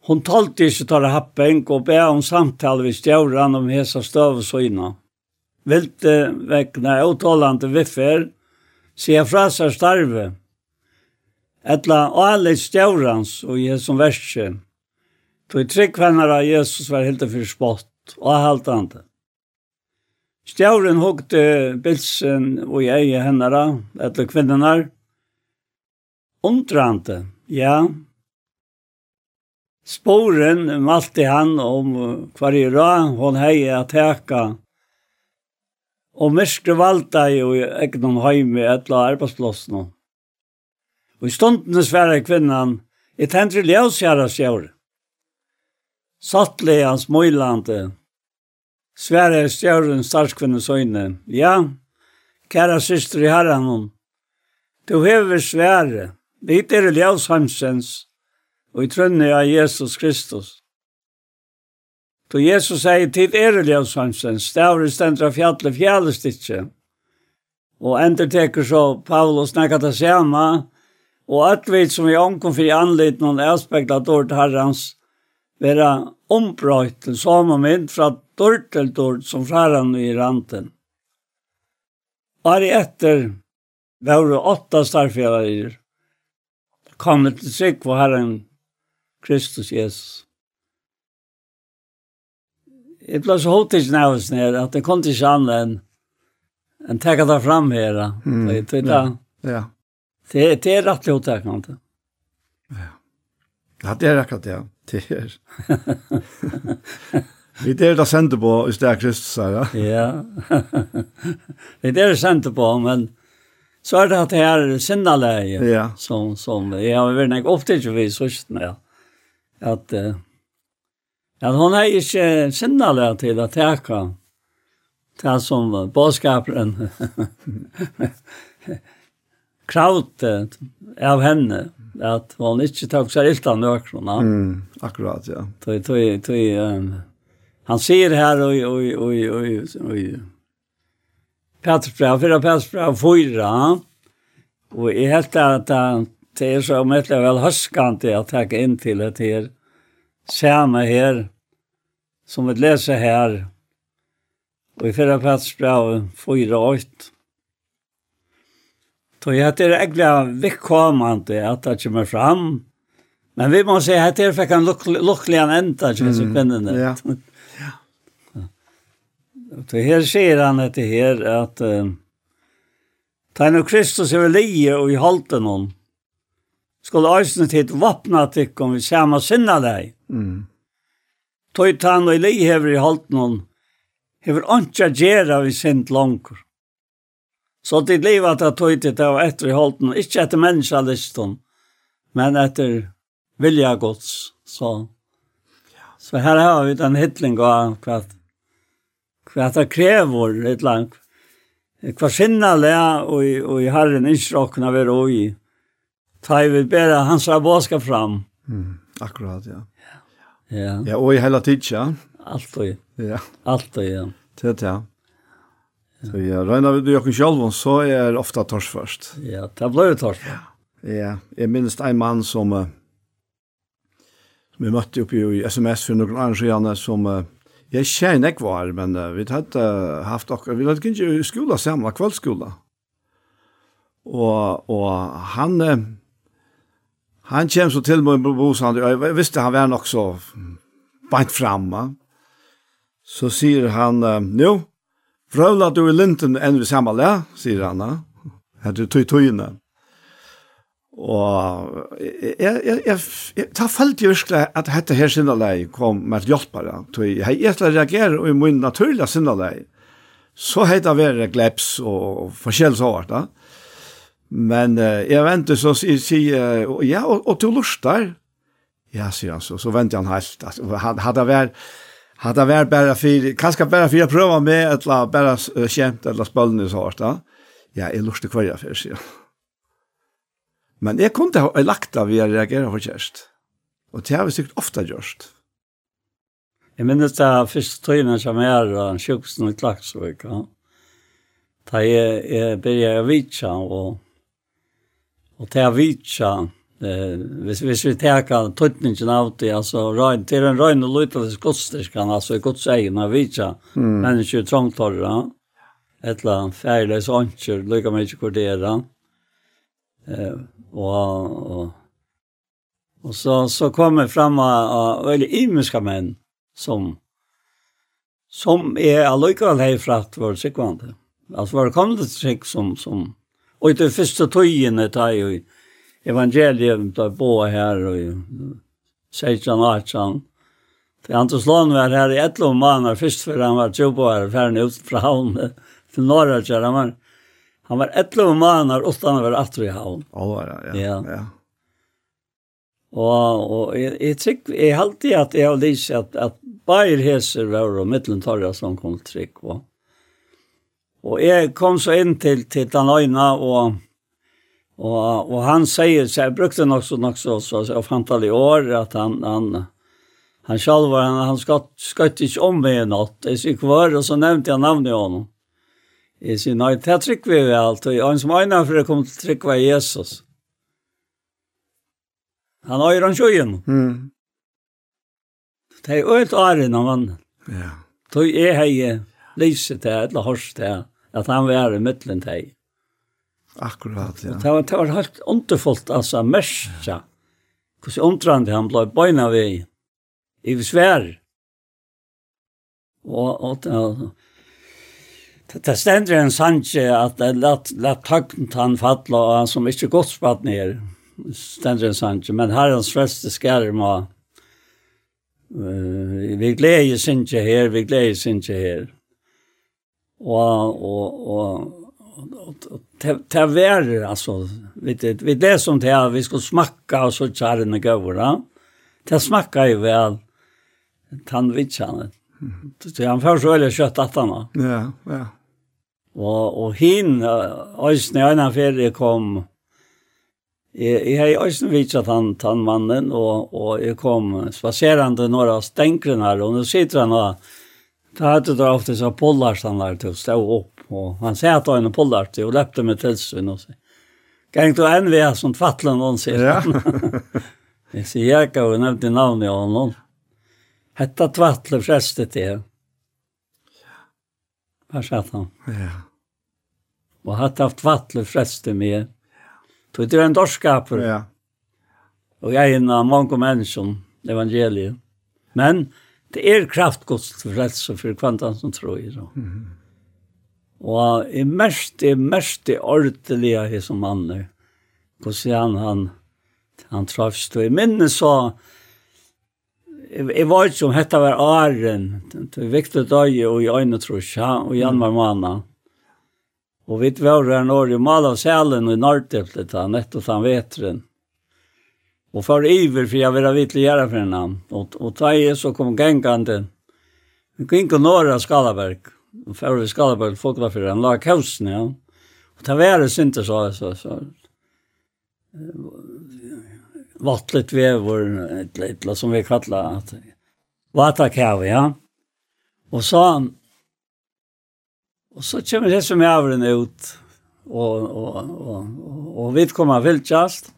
Hon talte ikke tar happen og be om samtale vi stjøren om hese Vilt Vilte vekkna åtalande viffer, sier fra seg starve, etla alle stjaurans og Jesu verskje. Tog trygg vennar av Jesus var helt fyrir spott og haltande. Stjauren hukte bilsen og jeg i hennara, etla kvinnenar. Undrande, ja. Sporen malte han om hver i rad hon hei a teka. og myrskre valda i egnom heimi etla arbeidsplåsna. Og i stundene sverre kvinnan, et hendri ljøsjæra sjøur. Sattlig hans møylande, sverre sjøren starskvinnes øyne. Ja, kæra syster i herren hon, du hever sverre, dit er hansens, og i trønne av Jesus Kristus. Då Jesus sier til er ljøsheimsen, stavr i stendra fjallet fjallet Og endur teker så Paulus nekka det samme, Og at vi som vi omkom for i anledning noen aspekt av dårlig herrens være ombrøyt til samme mynd fra dårlig til dårlig som fra herren i ranten. År etter var det åtta starfjærer kommet til sikk for herren Kristus Jesus. Jeg ble så hodt ikke nervøs ned at det kom til ikke annet enn en tekka det fram her. Mm, det, ja, ja. Det, det er rett og slett, kan det. Ja. Ja, det er akkurat det. Det er. Vi er det sendte på i sted Kristus her, ja. Ja. Vi er det sendte på, men så er det at det her sinnaleie ja. som, som jeg har vært nok opptatt vi i søsten, ja. At, uh, at hun er ikke sinnaleie til å teka det som bådskaperen kravte av henne at hon ikke tok seg ilt av nøkrona. Mm, akkurat, ja. Tøy, tøy, tøy, um, han sier her oi, oi, oi, oi, oi, Petersbrev, fyra Petersbrev, fyra, og jeg helt at det er så mye vel høskende å takke inn til det her, samme her, som vi leser her, og i fyra Petersbrev, fyra, åtte, Så jag heter egentligen det att det kommer fram. Men vi måste säga att det fick en lycklig en ända som är så spännande. Ja. ja. Så här ser han det här att uh, ta no Kristus över lie och i halten hon. Skulle ösnen till vapna tikk om vi samma sinna dig. Mm. Tøy ta no i lie i halten hon. Hever anka gera vi sent långt. Så det liv at jeg tog til det var etter i holden, ikke etter menneskelisten, men etter vilja gods. Så, så her har vi den hittling av hva, hva det krever litt langt. Hva sinne lea og, og i herren innskrokkene vi ro i. Ta i vi bedre hans rabåska fram. Mm, akkurat, ja. Ja. Ja, og i hele tid, ja. Alt og i. Ja. Alt og i, ja. Det, ja. Så ja, regner vi det jo selv, så er ofta tors først. Ja, det ble jo tors. Ja. ja, jeg minnes en mann som, som vi møtte oppe i sms for noen andre siden, som jeg kjenner ikke var, men vi hadde haft akkurat, vi hadde ikke skola sammen, kveldskola. Og, og han, han kom så til meg på bosan, og jeg visste han var nok så beint framme. Så sier han, jo, Frøvla du i linten enn vi samme le, sier han. Her du tog tøyene. Og jeg, jeg, jeg, jeg, ta følte virkelig at dette her sinnelei kom med hjelpere. Jeg har etter reagerer i min naturlige sinnelei. Så heter det være gleps og forskjellig sånt. Men jag jeg venter så sier, ja, og, og du lust der. Ja, sier han så. Så venter han helt. Han hade vært Har det vært bare for, kanskje bare for å prøve med et eller bare kjent eller spølende så hardt da. Ja, jeg lurte hver jeg først, ja. Men jeg kunne ha lagt av ved å reagere for kjærest. Og det har vi sikkert ofte gjort. Jeg minnes det første tøyene som er av sjukhusene i Klagsvøk, ja. Da jeg, jeg begynte å vite, og, og til å vite, Eh, hvis, hvis vi teka tøtningen av det, altså, røyn, til en røyn og lutelig kan altså, i gods egen av vitsa, mm. mennesker trångtorra, etla færleis åndsjer, lykka meg ikke kordera, eh, og, og, og så, så kommer fram av veldig imiska menn, som, som er allikevel hei fratt vår sikvande. Altså, var det kommet til sikk som, som, og i det første tøyene tar jo, evangeliet tar bo her og 16-18. For andre slån var her i et lov måneder først før han var tro på her, ferdig ut fra havnet til Norge. Han var, han var et lov måneder uten å være atro i havn. Oh, ja, ja. ja. ja. Og, og jeg, jeg, trygg, jeg halte at jeg har lyst at, at bare heser var og middelentarja som kom til trygg. Og, og jeg kom så inn til, til den øyne og Och och han säger så jeg brukte nok så nok så så så i år att han han han själv var han han skatt skatt inte om med något. Det sier kvar och så nämnde jag namnet honom. I sier, nei, det trykker vi väl allt och han som øyne för det kom till trick var Jesus. Han har ju sjøen. Mm. Det är ölt åren av han. Ja. Så är har lyset til, eller hørst til, att han var i mitten där. Akkurat, ja. Det var, det var helt underfullt, altså, mersa. Hvordan ja. omtrande han ble bøyna vi i svær. Og, og det, det, stender en sanje at det lett, lett tøgnet han fattla, og han som ikke godt spatt ned, stender en sanje, men herrens fleste skærer må Uh, vi gleder oss ikke her, vi gleder oss ikke her. Og, og, og det var alltså vet det vet det som det vi ska smacka och så charna gåva. Det smackar ju väl tandvitsan. Så han får så eller kött att han. Ja, ja. Och och hin ösn när han färdig kom Jeg har også vidt at han tann mannen, og, og jeg kom spaserende några av stenkrene her, og nå sitter han og Da hadde det ofte så pollarstandard til å stå opp Og han sier at han pollar til og løpte med tilsyn og sier. Gæng du en vi er som tvattlen noen sier. Ja. jeg sier jeg kan jo nevnte navnet av noen. Hetta tvattle freste til. Hva sa han. Ja. Og hatt haft tvattle freste med. Så det er en dorskaper. Ja. Og jeg er en av mange mennesker, evangeliet. Men det er kraftgods til frelse for kvantan som tror i det. Mm -hmm. Og i mest, i mest i ordelige i som mann, er. Hvordan han, han trafst. Og i minne så, jeg, jeg var ikke om hette var Aren, det var viktig dag og i øyne trus, ja, og i januar måned. Og vi var her når i mal av selen og i Nordteplet, nettopp han vetren. Og for iver, for jeg vil ha vitt til gjøre for henne. Og, og da jeg så kom gengande, vi gikk og nåra Skalaberg og fer vi skala på folk var för han la kausen ja. Och var det synte så så så vattlet vevor ett litet som vi kallar att vattakav ja. Och så och så kommer det som är avren ut och och och och vi kommer väl just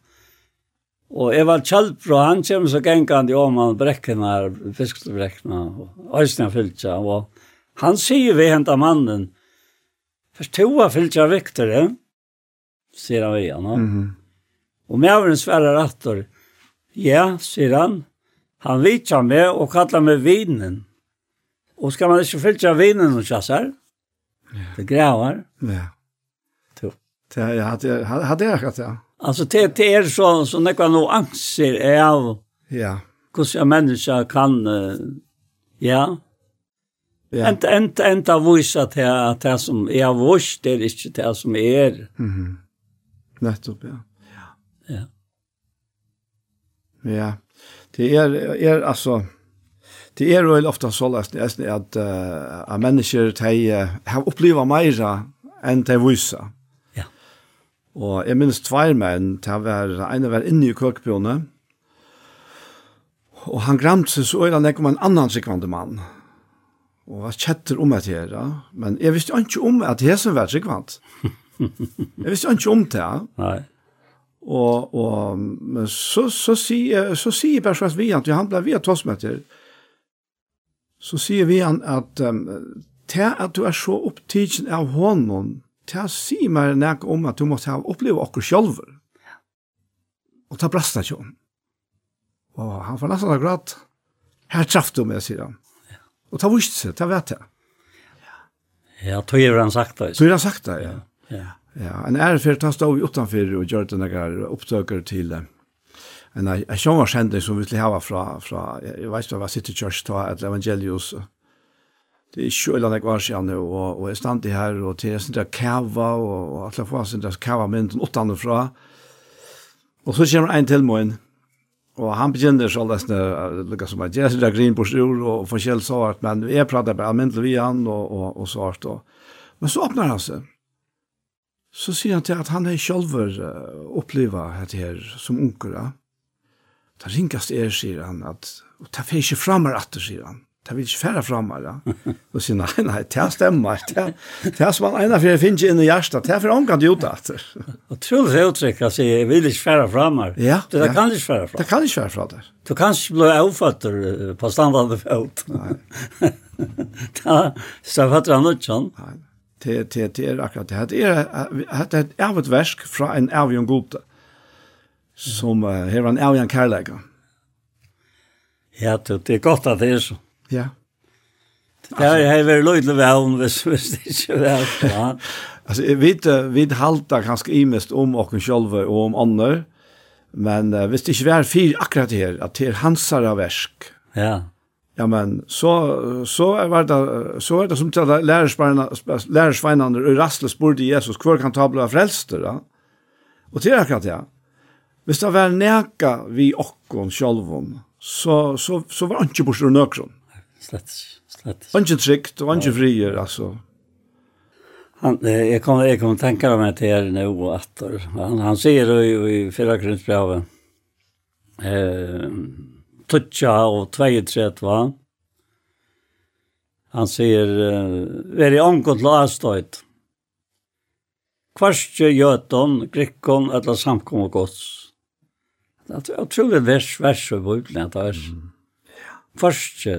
Og jeg var kjalt fra han kommer så gengande om han brekken her, fiskstebrekken og øyne fylkja, og Han sier vi henta mannen. Förståa fylgja viktare, sier han vi han. Mm -hmm. Og mævren sverrar rattor, Ja, sier han. Han vitjar meg og kallar meg vinen. Og skal man ikke fylltja vinen og kjassar? Ja. Det grævar. Ja. To. Det hade hade jag att ja. Alltså det det er så så några nog angster är av. Ja. hvordan jeg människa kan ja, Ja. Ent, ent, enta vise til at det som er vurs, det er ikke det som er. Mhm. -hmm. Nettopp, ja. Ja. Ja. Det är är alltså det är väl ofta så läst nesten at, uh, at människor de har opplevd mer än de vissa. Ja. Och jag minns två män de var, ene var inne i køkbjørnet, Och han grämt sig så øyne om en annan sekvande man. Ja og var kjetter om at her, men jeg visste ikke om at det som var tryggvant. Jeg visste ikke om det. Nei. Og, og men så, så, sier, så sier bare Bersvars vi at han ble vi at oss med. Så sier vi han at um, til at du er så opptidsen av hånden, til å si meg noe om at du måtte ha opplevd oss selv. Og ta brast ikke om. Og han får nesten akkurat, her traff du meg, sier han. Og ta vist seg, ta vet jeg. Ja, tog er han sagt det. Tog er han sagt det, ja. Ja. ja. En ærefer, han stod utanfor og gjør det noen opptøker til en en sjongarskjending som vi til hava fra, fra jeg vet ikke hva City Church ta, et evangelius. Det er ikke kjøla nek var siden, og, og jeg stand i her, og til jeg sindra kava, og, og alle få sindra kava mynden utanfra. Og så kommer en til morgen, Og han begynner så lesne, lukket som at jeg sier grin på styr og forskjell svart, men jeg prater bare almindelig vi han og, og, og svart. Og. Men så åpner han seg. Så sier han til at han er selv uh, oppleva dette her som unker. unger. Det ringast er, sier han, at, og ta feir ikke fram her atter, sier han. Det vil ikke færre fram her, ja. Og sier, nei, nei, det stemmer. Det er som han ene for jeg finner ikke inn i hjertet. Det er for omgang til å gjøre det. Utrolig det uttrykk, altså, jeg vil ikke færre fram her. Ja, det, det ja. kan ikke færre fram. Det kan ikke fære fram der. Du kan ikke bli avfatter på standardet felt. Nei. da, så fatter han ikke sånn. Nei, det, det, det er akkurat det. Det er, det er av et versk fra en avgjøn gode, som uh, her var en avgjøn kærleger. Ja, det, det er godt at det er sånn. Ja. Det er jeg väl løydelig vel, hvis, hvis det ikke vel. Ja. altså, jeg vet, vi halter ganske imest om oss selv og om andre, men uh, hvis det ikke er fyr akkurat her, at det er hansara versk, ja. ja, men så, så, er det, så er det som til lærersveinene og rastle spurte Jesus, hvor kan ta bli frelster, da? Og det er akkurat det, ja. Hvis det var neka vi okkon sjolvon, så, så, så var han ikke bortsett nøkron slett, slett. Ingen trygt og ingen frier, altså. Han, jeg kan, jeg kan tenke meg til her nå og etter. Han, han sier i, i fyrre grunnsbrevet, eh, tutsja og tveietret, va? Han sier, veri omgått la avstøyt. Kvarstje gjøton, grikkon, etla samkom og gods. Det er utrolig vers, vers og bøyblene, det er. Kvarstje,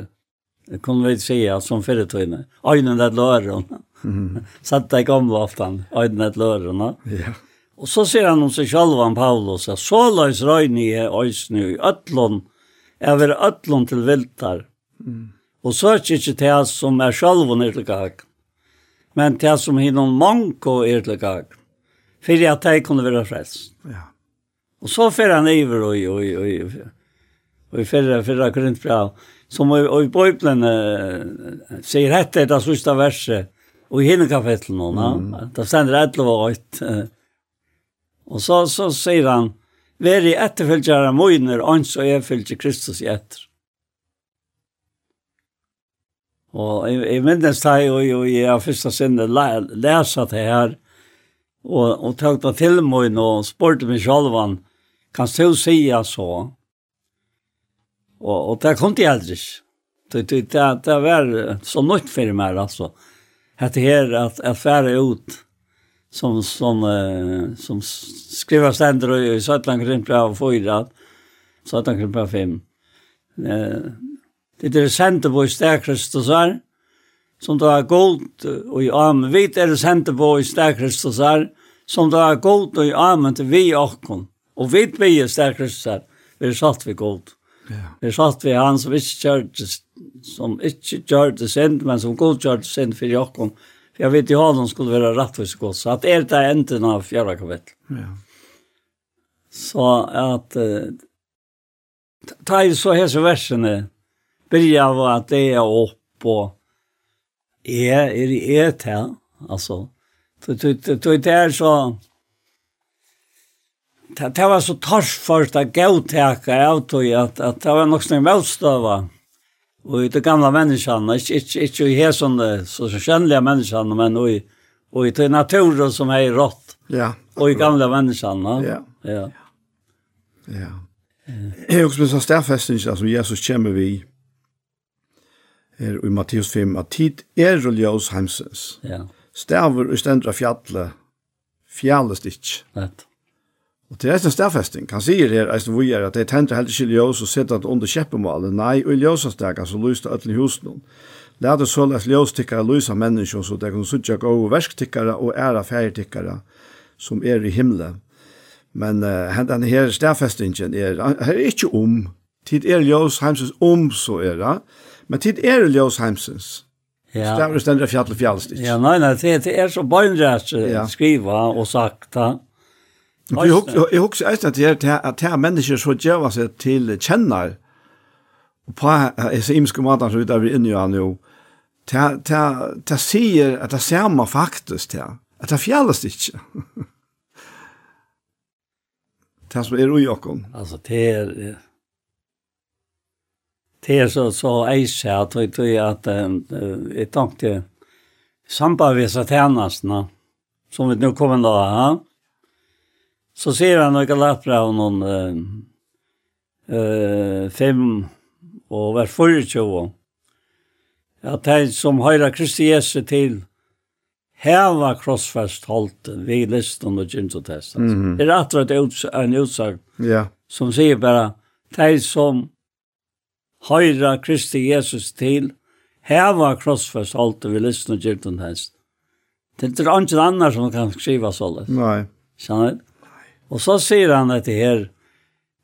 Det vi si, som förutvinne. Ögonen et løren. Mm. Satt där gamla aftan. Ögonen et løren. Ja. Och så ser han om seg selv, han Paulus. Så løs røyne i öjsnu i Er Över øtlån till viltar. Mm. Och sörts inte till som är själv och nyrtligag. Men till som hinnom manko är nyrtligag. För at de kunne være frelst. Ja. Och så fer han över och i förra, förra korintbrev som i Bibelen uh, sier detta är det sista verset og i hela kapitlet nu, mm. det ständer 11 och 8. Og så, så sier han, «Vær i etterfølgjere møyner, ans og jeg følger Kristus i etter. Og jeg, jeg minnes det, og og jeg har første sinne lesa det her, og, og tøkte til møyne og spurte meg selv, kan du si så? Og, og det kom til aldrig. Det, det, det, det var så nytt för mig alltså. her at att færre ut som som eh, som skriver stender i Sötland kring på fyra. Sötland kring på fem. Eh, det är sent på her, som då är gått och i arm vet är det sted Kristus her, som då är gått och i arm til vi åkken. Og vi Och i sted är her, Vi er satt vi gått. Ja. Det satt vi han som ikke kjørte, som ikke kjørte sent, men som god kjørte sent for Jakob. For jeg vet jo han skulle være rettvis god, så at er det enden av fjerde kapittel. Ja. Så at, uh, ta i så hese versene, byrja av at det er opp og er, er i et her, altså. Det er så, det, det var så tors torsført at gautekka av tog at, at det var nok sånn velstøva. Og i det gamla menneskene, ikke, ikke, ikke i hesene, så kjennelige menneskene, men i, og i det naturen som er rått. Ja. Og i gamla menneskene. Ja. Ja. Ja. Jeg er også med sånn stedfestning, som Jesus kommer vi er i Matteus 5, at tid er og ljøs heimsens. Ja. Stavar og stendra fjallet, fjallet ikke. Rett. Og til resten stedfesting, han sier her, eisen vi er, at det tenter helt ikke ljøs og sitter at under kjeppemålet, nei, og i ljøsastega så lyste øtlen husen hun. Læder så lett ljøstikkere lysa mennesker, så de kunne suttje gode versktikkere og æra færtikkere som er i himmelen. Men uh, den her stedfestingen er, her er ikke om, tid er ljøs heimsens om, så er det, men tid er ljøs heimsens. Ja. Så det er stendt fjall og fjallstikk. Ja, nei, nei, det det er så bøynrett skriva og sakta. Jeg husker eisen at det er at det er mennesker som gjør seg til kjenner på disse imiske måter som vi er inne i han jo. Det sier at det ser man faktisk til. At det fjelles ikke. Det som er ui okken. Altså, det er... Det er så, så eise at vi tror at jeg tenkte samband med satanastene som vi nå kommer da, ja? Så ser han några lappar av noen uh, fem og hver forutjøv. At de som høyra Kristi Jesu til heva krossfest holdt vi listan og gynsotest. Mm -hmm. Det er atrat en utsag ja. som sier bare de som høyra Kristi Jesus til heva krossfest holdt vi listan og test. Det er ikke annet som kan skriva sånn. Nei. Skjønner du? Og så sier han dette her,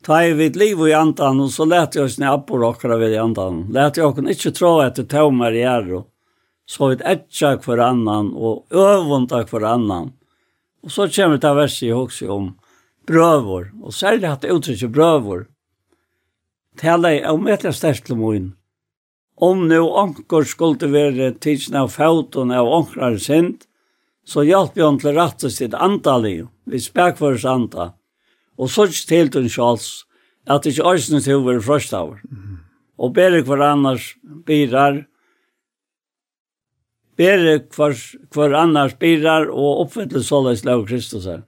ta i vidt liv i andan, og så lät jag oss när appor åkra vid andan. Lät jag oss inte tro att det tog i är, så vidt etja för annan, och øvunda för annan. Och så kommer det verset jeg også om brövor, och særlig att det uttrykker brövor. Tala i, om ett jag stärst till min, om nu anker skulle vara tidsen av fauten av ankrar sint, så hjalp vi hon til rette sitt antalli, vi spek for oss anta, og så til den sjals, at ikke æsnes hover i frøstavar. Og bedre hver annars birar, bedre hver, hver annars birar, og oppfylle såleis lov Kristus her.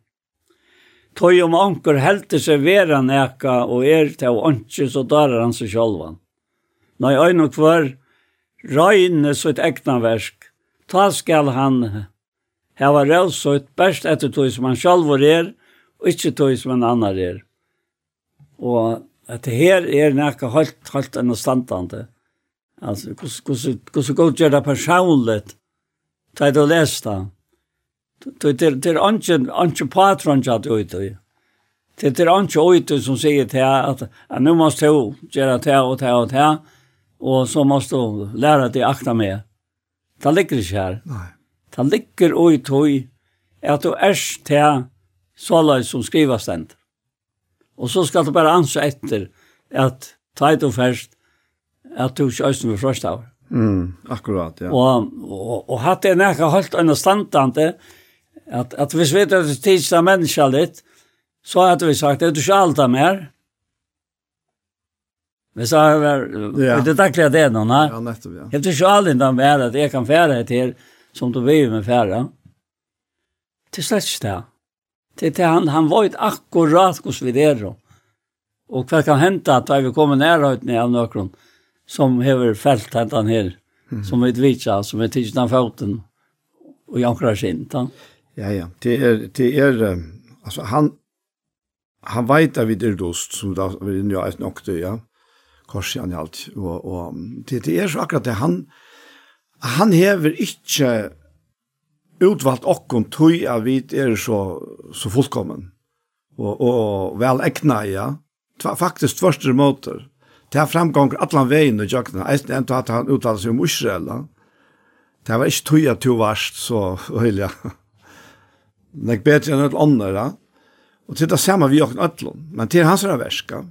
Tøy om anker helte seg vera neka, og er til anker, så darar han seg sjálvan. jeg øyne hver, røyne sitt egna versk, ta skal han hava revsut best etter tog som han sjálfur er, og ikke tog som en annar er. Og at det her er nekka holdt, holdt enn standande. Altså, hvordan god gjør det personligt, det å lese det. Det er ikke patron at du ut i. Det er ikke ut som sier til at, at nå må du gjøre det og det og det, og så må du lære deg akta med. Det ligger ikke her. Nei. Det ligger og i at du erst til såleis som skriver stendt. Og så skal du bare ansa etter at ta et og først at du ikke øyne for først av. Mm, akkurat, ja. Og, og, og hatt det nekka holdt under standtante at, at hvis vi vet at det tidsla menneska litt, så hadde vi sagt, er du ikke alt av mer? Men så har vi, ja. det er daglig det nå, nei? Ja, nettopp, ja. Er du ikke alt av mer at jeg kan fære til, som du vil med færa. er slett ikke det. Til, til han, han var akkurat hos vi der. Og hva kan hente at vi kommer nærhøytene av noen som hever felt hentan her, mm. som vi vitsa, som er tidsen av foten og jankrar sint. Ja, ja. Det er, det er, altså han, han vet at vi er dost, som da vi nu er nok det, ja. Korsian i alt. Og, og det, det er så akkurat det han, han hever ikke utvalgt okkon tøy at vi er så, så fullkommen og, og vel ekna, ja. Tva, faktisk tvørste måter. Det har framgång allan veien og jøkna, eisen enda at han uttaler seg om Israel. Det var ikke tøy at du varst så høylig. ja. Nek bedre enn et andre, ja. Og til det samme vi jøkna ætlån, men til hans er verska.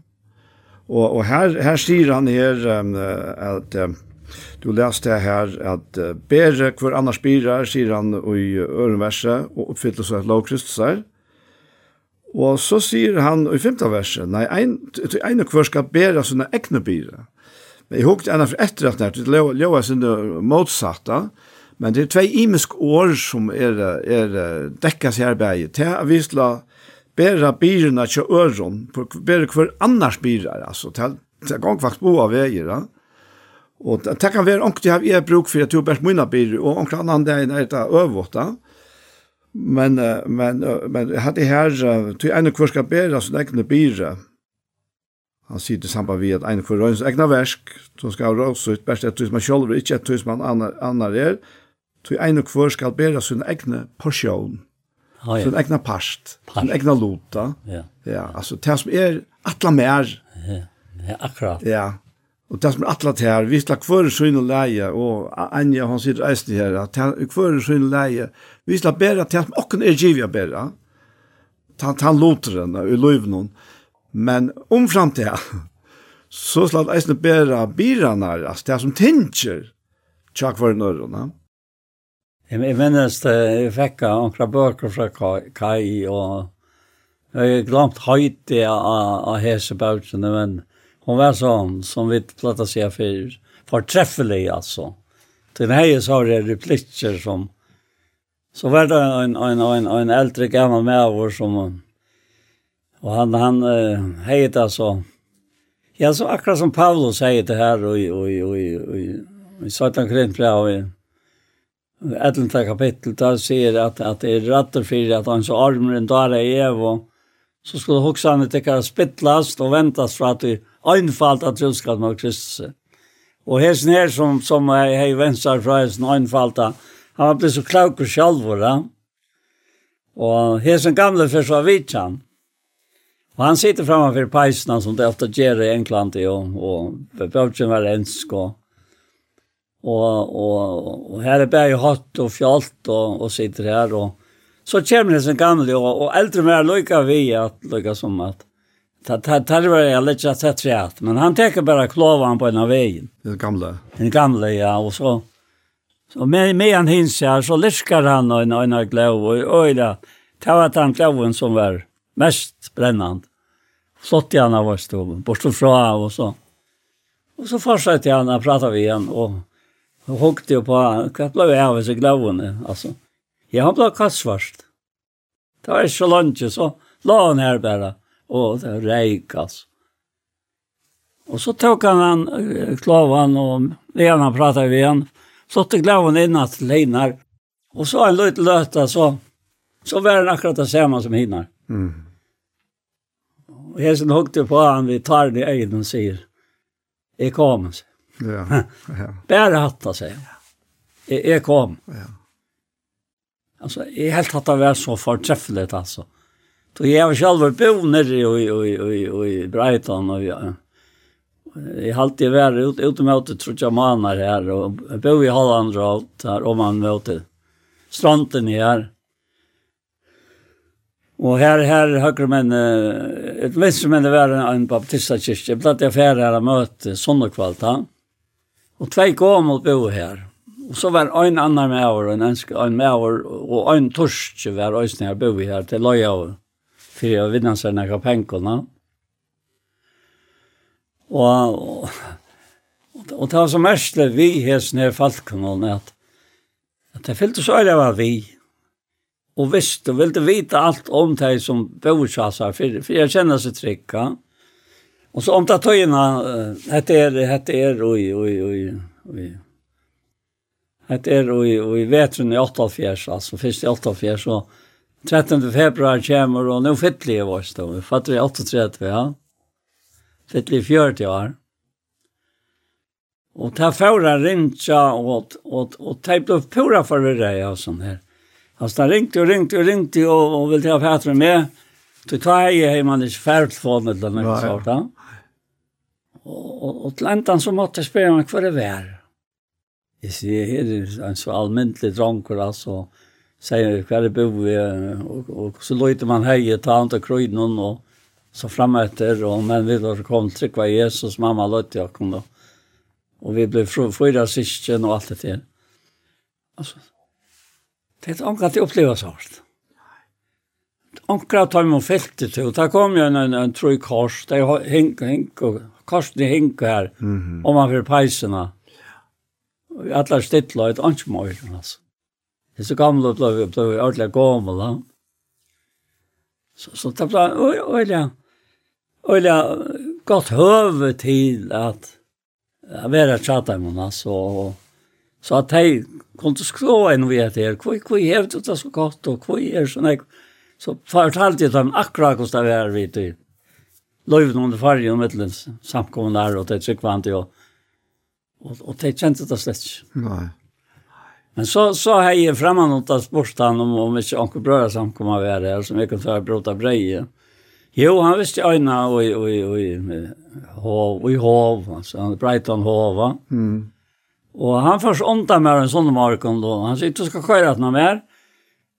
Og, og her, her sier han her um, at um, Du leste her at uh, bere hver annars birar, sier han i ørenverset, og oppfyllelse av her. Og så sier han i femte verset, nei, ein, ein og hver skal bere sånne egne birar. Men jeg hukte enn for etter at det låg sinne motsatta, men det er tvei imisk år som er, er dekkas i arbeidet. Det er visla bæra byrna til øron, bæra hver annars byrar, altså, til, til gang faktisk bo av veier, ja. Og det kan være onkt jeg har bruk for at du har bært mine biler, og onkt annan det er det da. Men, men, men jeg hadde her, til ene hver skal bære sin egne biler. Han sier det samme vi at en hver røyne sin egne versk, som skal ha rås ut, bært et hus man selv, ikke et hus man annar er. Til ene hver skal bære sin egne porsjon, oh, ja. sin egne parst, sin egne lota. Ja. ja, altså det som er atla mer. Ja, ja akkurat. Ja, Og det som er atlet her, vi slår hver og leie, og Anja, han sier eisen her, at hver og leie, vi skal bare til at åkken er givja bare, han, han låter henne i løyvnen, men om frem til her, så slår eisen bare birene, altså det som tinger, tja hver nøyrene. Jeg minnes det, jeg fikk noen bøker fra Kai, og jeg har glemt høyt det av hese bøkene, men Hon var sån som vi plattar sig för förträffelig alltså. Den här så det repliker som så var det en en en en äldre gammal vår som och han han hejt alltså Ja, så akkurat som Paulus säger det här och och och i Satan bra och Ätlenta kapitel där säger att att det är rätt för att han så armen där är och så skulle huxa han att det kan spittlas och väntas för att det anfallt at troskapen med Kristus. Og hesen her som, som jeg har venstre fra hesen anfallt han har ble så klauk og sjalvor, ja. Og hesen gamle for så vidt han. Og han sitter framme peisene som det ofte gjør i England, og, og bøvdjen var ensk, og, og, og, og her er bare hatt og fjalt og, og sitter her, og så kommer hesen gamle, og, og eldre mer lykker vi, at lykker som at, Ta ta tarvar jag lite att sätta sig att men han tar bara klovan på ena vägen. Den gamla. Den gamla ja och så så med med han hins här så lyskar han och en en glöv och öjda. Ta var han glöven som var mest brännande. Slott han av stolen bort från och så. Och så fortsatte han att prata vi igen och Och hukte på hva ble jeg av seg glavene, altså. Ja, han ble kastvart. Det var ikke så langt, så la han her bare og det reikas. Og så tok han han, klavan, og Lena han pratet vi igjen, så tok klavan innan til Leinar, og så han løyt løta, så, så var han akkurat det samme som hinnar. Mm. Og jeg som hukte på han, vi tar det i øynene og sier, jeg kom, sier. Ja, ja. Bare hatta, sier han. Jeg, jeg kom. Ja. Altså, jeg helt hatt det var så fortreffelig, altså. Mm. Så jeg var selv bo nere i, i, i, i, i Breitan, og jeg, jeg halte jeg var ut, ute tror trutja maner her, og jeg bo i Holland og alt her, og man møte stronten her. Og her, her høyre menn, et venstre det var en baptista kyrkje, jeg ble til affære her og møte kvalta. og tvei kom og bo her. Og så var en annan med over, en, en med over, og en torsk var øyne her bo her til løy over fyrir å vinner seg nekka pengene. Og, og, og det var så mestlig vi hest ned falkenene at, at det fyllte så øyne var vi. Og visst, og ville vite alt om det som bosasar, for, for jeg kjenner seg trygg, ja. Og så om det tøyene, hette er, hette er, oi, oi, oi, oi. Hette er, oi, oi, vetren i 88, altså, først i 88, så, 13. februar kommer, og nå fytler jeg vårt, da. Vi fatter i 38, ja. Fytler i 40 år. Og ta fåra ringtja, og, og, og ta ble pura for det der, ja, sånn her. Altså, han ringte og ringte og ringte, og, og ville ta fætre med. Så tar jeg hjemme, han er ikke fært for det, eller noe sånt, ja. Og, og til enden så måtte jeg spørre meg hva det var. Jeg sier, her er en så almindelig dronker, altså. Ja säger kvar det bor vi och, och så låter man heja ta inte kröjd någon och så framöver och men vi då kom tryckva Jesus mamma låt jag kom då. Och vi blev fyra syskon och allt det där. Alltså det är ankat att uppleva så hårt. Ankat tar man fältet och där kom jag en, en, en i kors. det häng, häng och korsen häng här. Mm -hmm. Om man för pejserna. Alla stittlar ett ansmål alltså. Det så gamla blev blev ordentligt gamla. Så så det blev öliga öliga gott höve till att att vara chatta med oss så så att hej kunde skrå en vi att här kvui kvui hävd det så gott och kvui är så nej så fortalte jag dem akkurat hur det var vid det. Löven under färgen med samkomna där och det så kvant jag och och det kändes det slett. Nej. Men så så har jag framåt att sporta om om inte onkel bröder som kommer vara där som vi kan ta brota breje. Jo, han visste öjna och och och och i hov alltså Brighton hov va. Mm. Och han förs onta med en sån markon då. Han säger du ska köra att någon mer.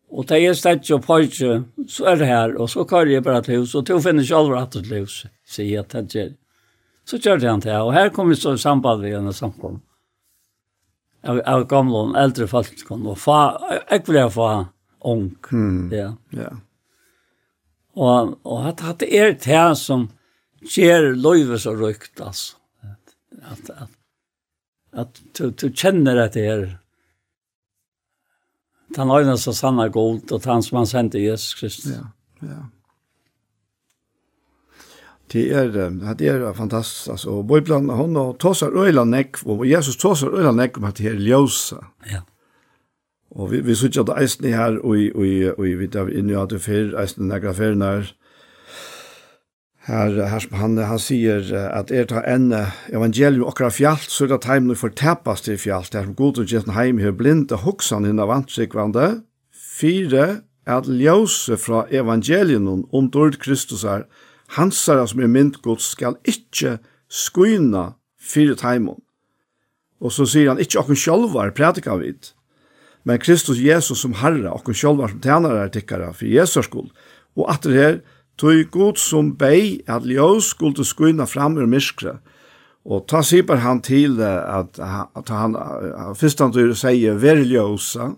Och det är ställt och pojke så är det här och så kör jag bara till hus och tog finner aldrig att det hus. Så jag tänkte så körde han till och här kommer så samband vi när samkom av, av gamla och äldre kom, og fa ekvliga fa ung. Mm. Ja. Ja. Och och at, at det är det som ger løyve så rykt At, Att att att du, du känner att det är den ögonen som sannar god och han som han sendte Jesus Kristus. Ja, ja. Det er, det er fantastisk. Altså, Bibelen, hun tåser øyla nekk, og Jesus tåser øyla nekk om at det er ljósa. Ja. Og vi, vi sier at det eisen her, og, og, og, vi vet at vi inni hadde fyr, eisen nekra fyr, her, her, her som han, han sier at er ta enne evangelium okra fjallt, så er det nu for tapast i fjallt, er som god og gjesten heim her blinde hoksan hinna vantsikvande, fire, at ljøse fra evangelium om dård Kristus er, hansara som er myndgods skal ikkje skuina fyrir taimon. Og så sier han, ikkje okken sjálvar prædika vid, men Kristus Jesus som herre, okken sjálvar som tænare er tikkara fyrir Jesus skuld. Og at det her, tog god som bei at ljøs skulle skuina fram ur myskre. Og ta sier han til at, at han, at han, at han, at han, at han, at han, at han,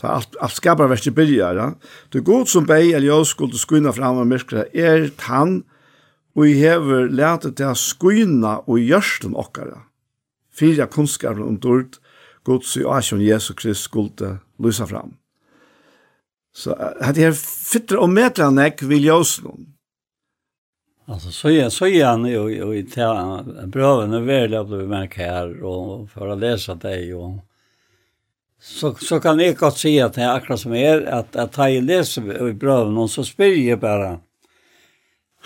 Ta alt, alt skaparverket byrjar. Ja? Det god som bei Elias skulle skuina fram av myrkra er han og i hever lete til å skynda og gjørsten okkara. Fyra kunskar om dård god som Asjon Jesu Krist skulle lysa fram. Så hade jag fytter och metra nek vill jag snon. Alltså så är så är han ju i ta bröven är väl att bli märk här och för att läsa dig och så, så kan jeg godt att det är akkurat som är att att at jeg leser i brøven, og så spyr jeg bara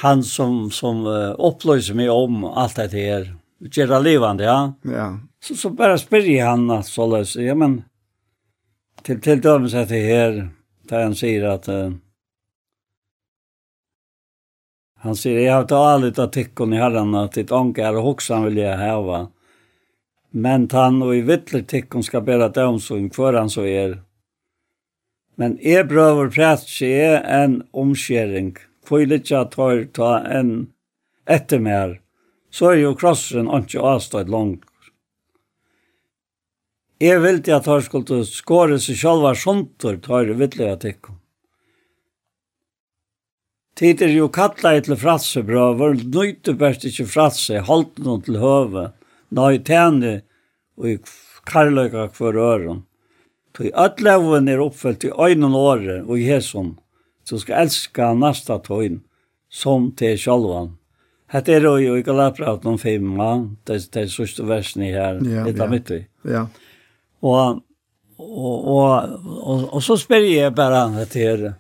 han som, som uh, upplöser mig om allt det här gera levande ja. ja. Så, så bara spyr han att så lös ja, men till til att det här där han säger att uh, han säger, jag har tatt alle ni herrarna i herren, at ditt anker og hoksan vill jag häva. Ja Men han og i vittler tikkun skal bæra dømsung for han så er. Men jeg brøver præst seg en omskjering. Kvøylitja tar ta en etter mer. Så er jo krossen ikke avstått langt. Jeg vildi at han skulle skåre seg sjálva sontur tar i vittler tikkun. Tid er jo kallet til fratse, brøver, nøyte best ikke fratse, halten til høve nøy tæne og karløyga hver øren. Tøy ødleven er oppfyllt i øynene året og i hesson, så skal elska nasta tøyn som til sjálvan. Hette er jo i Galapraten om femma, det er sørste versen i her, ja, etter ja. mitt i. Ja. Og, og, og, og, og så spør jeg bare etter her,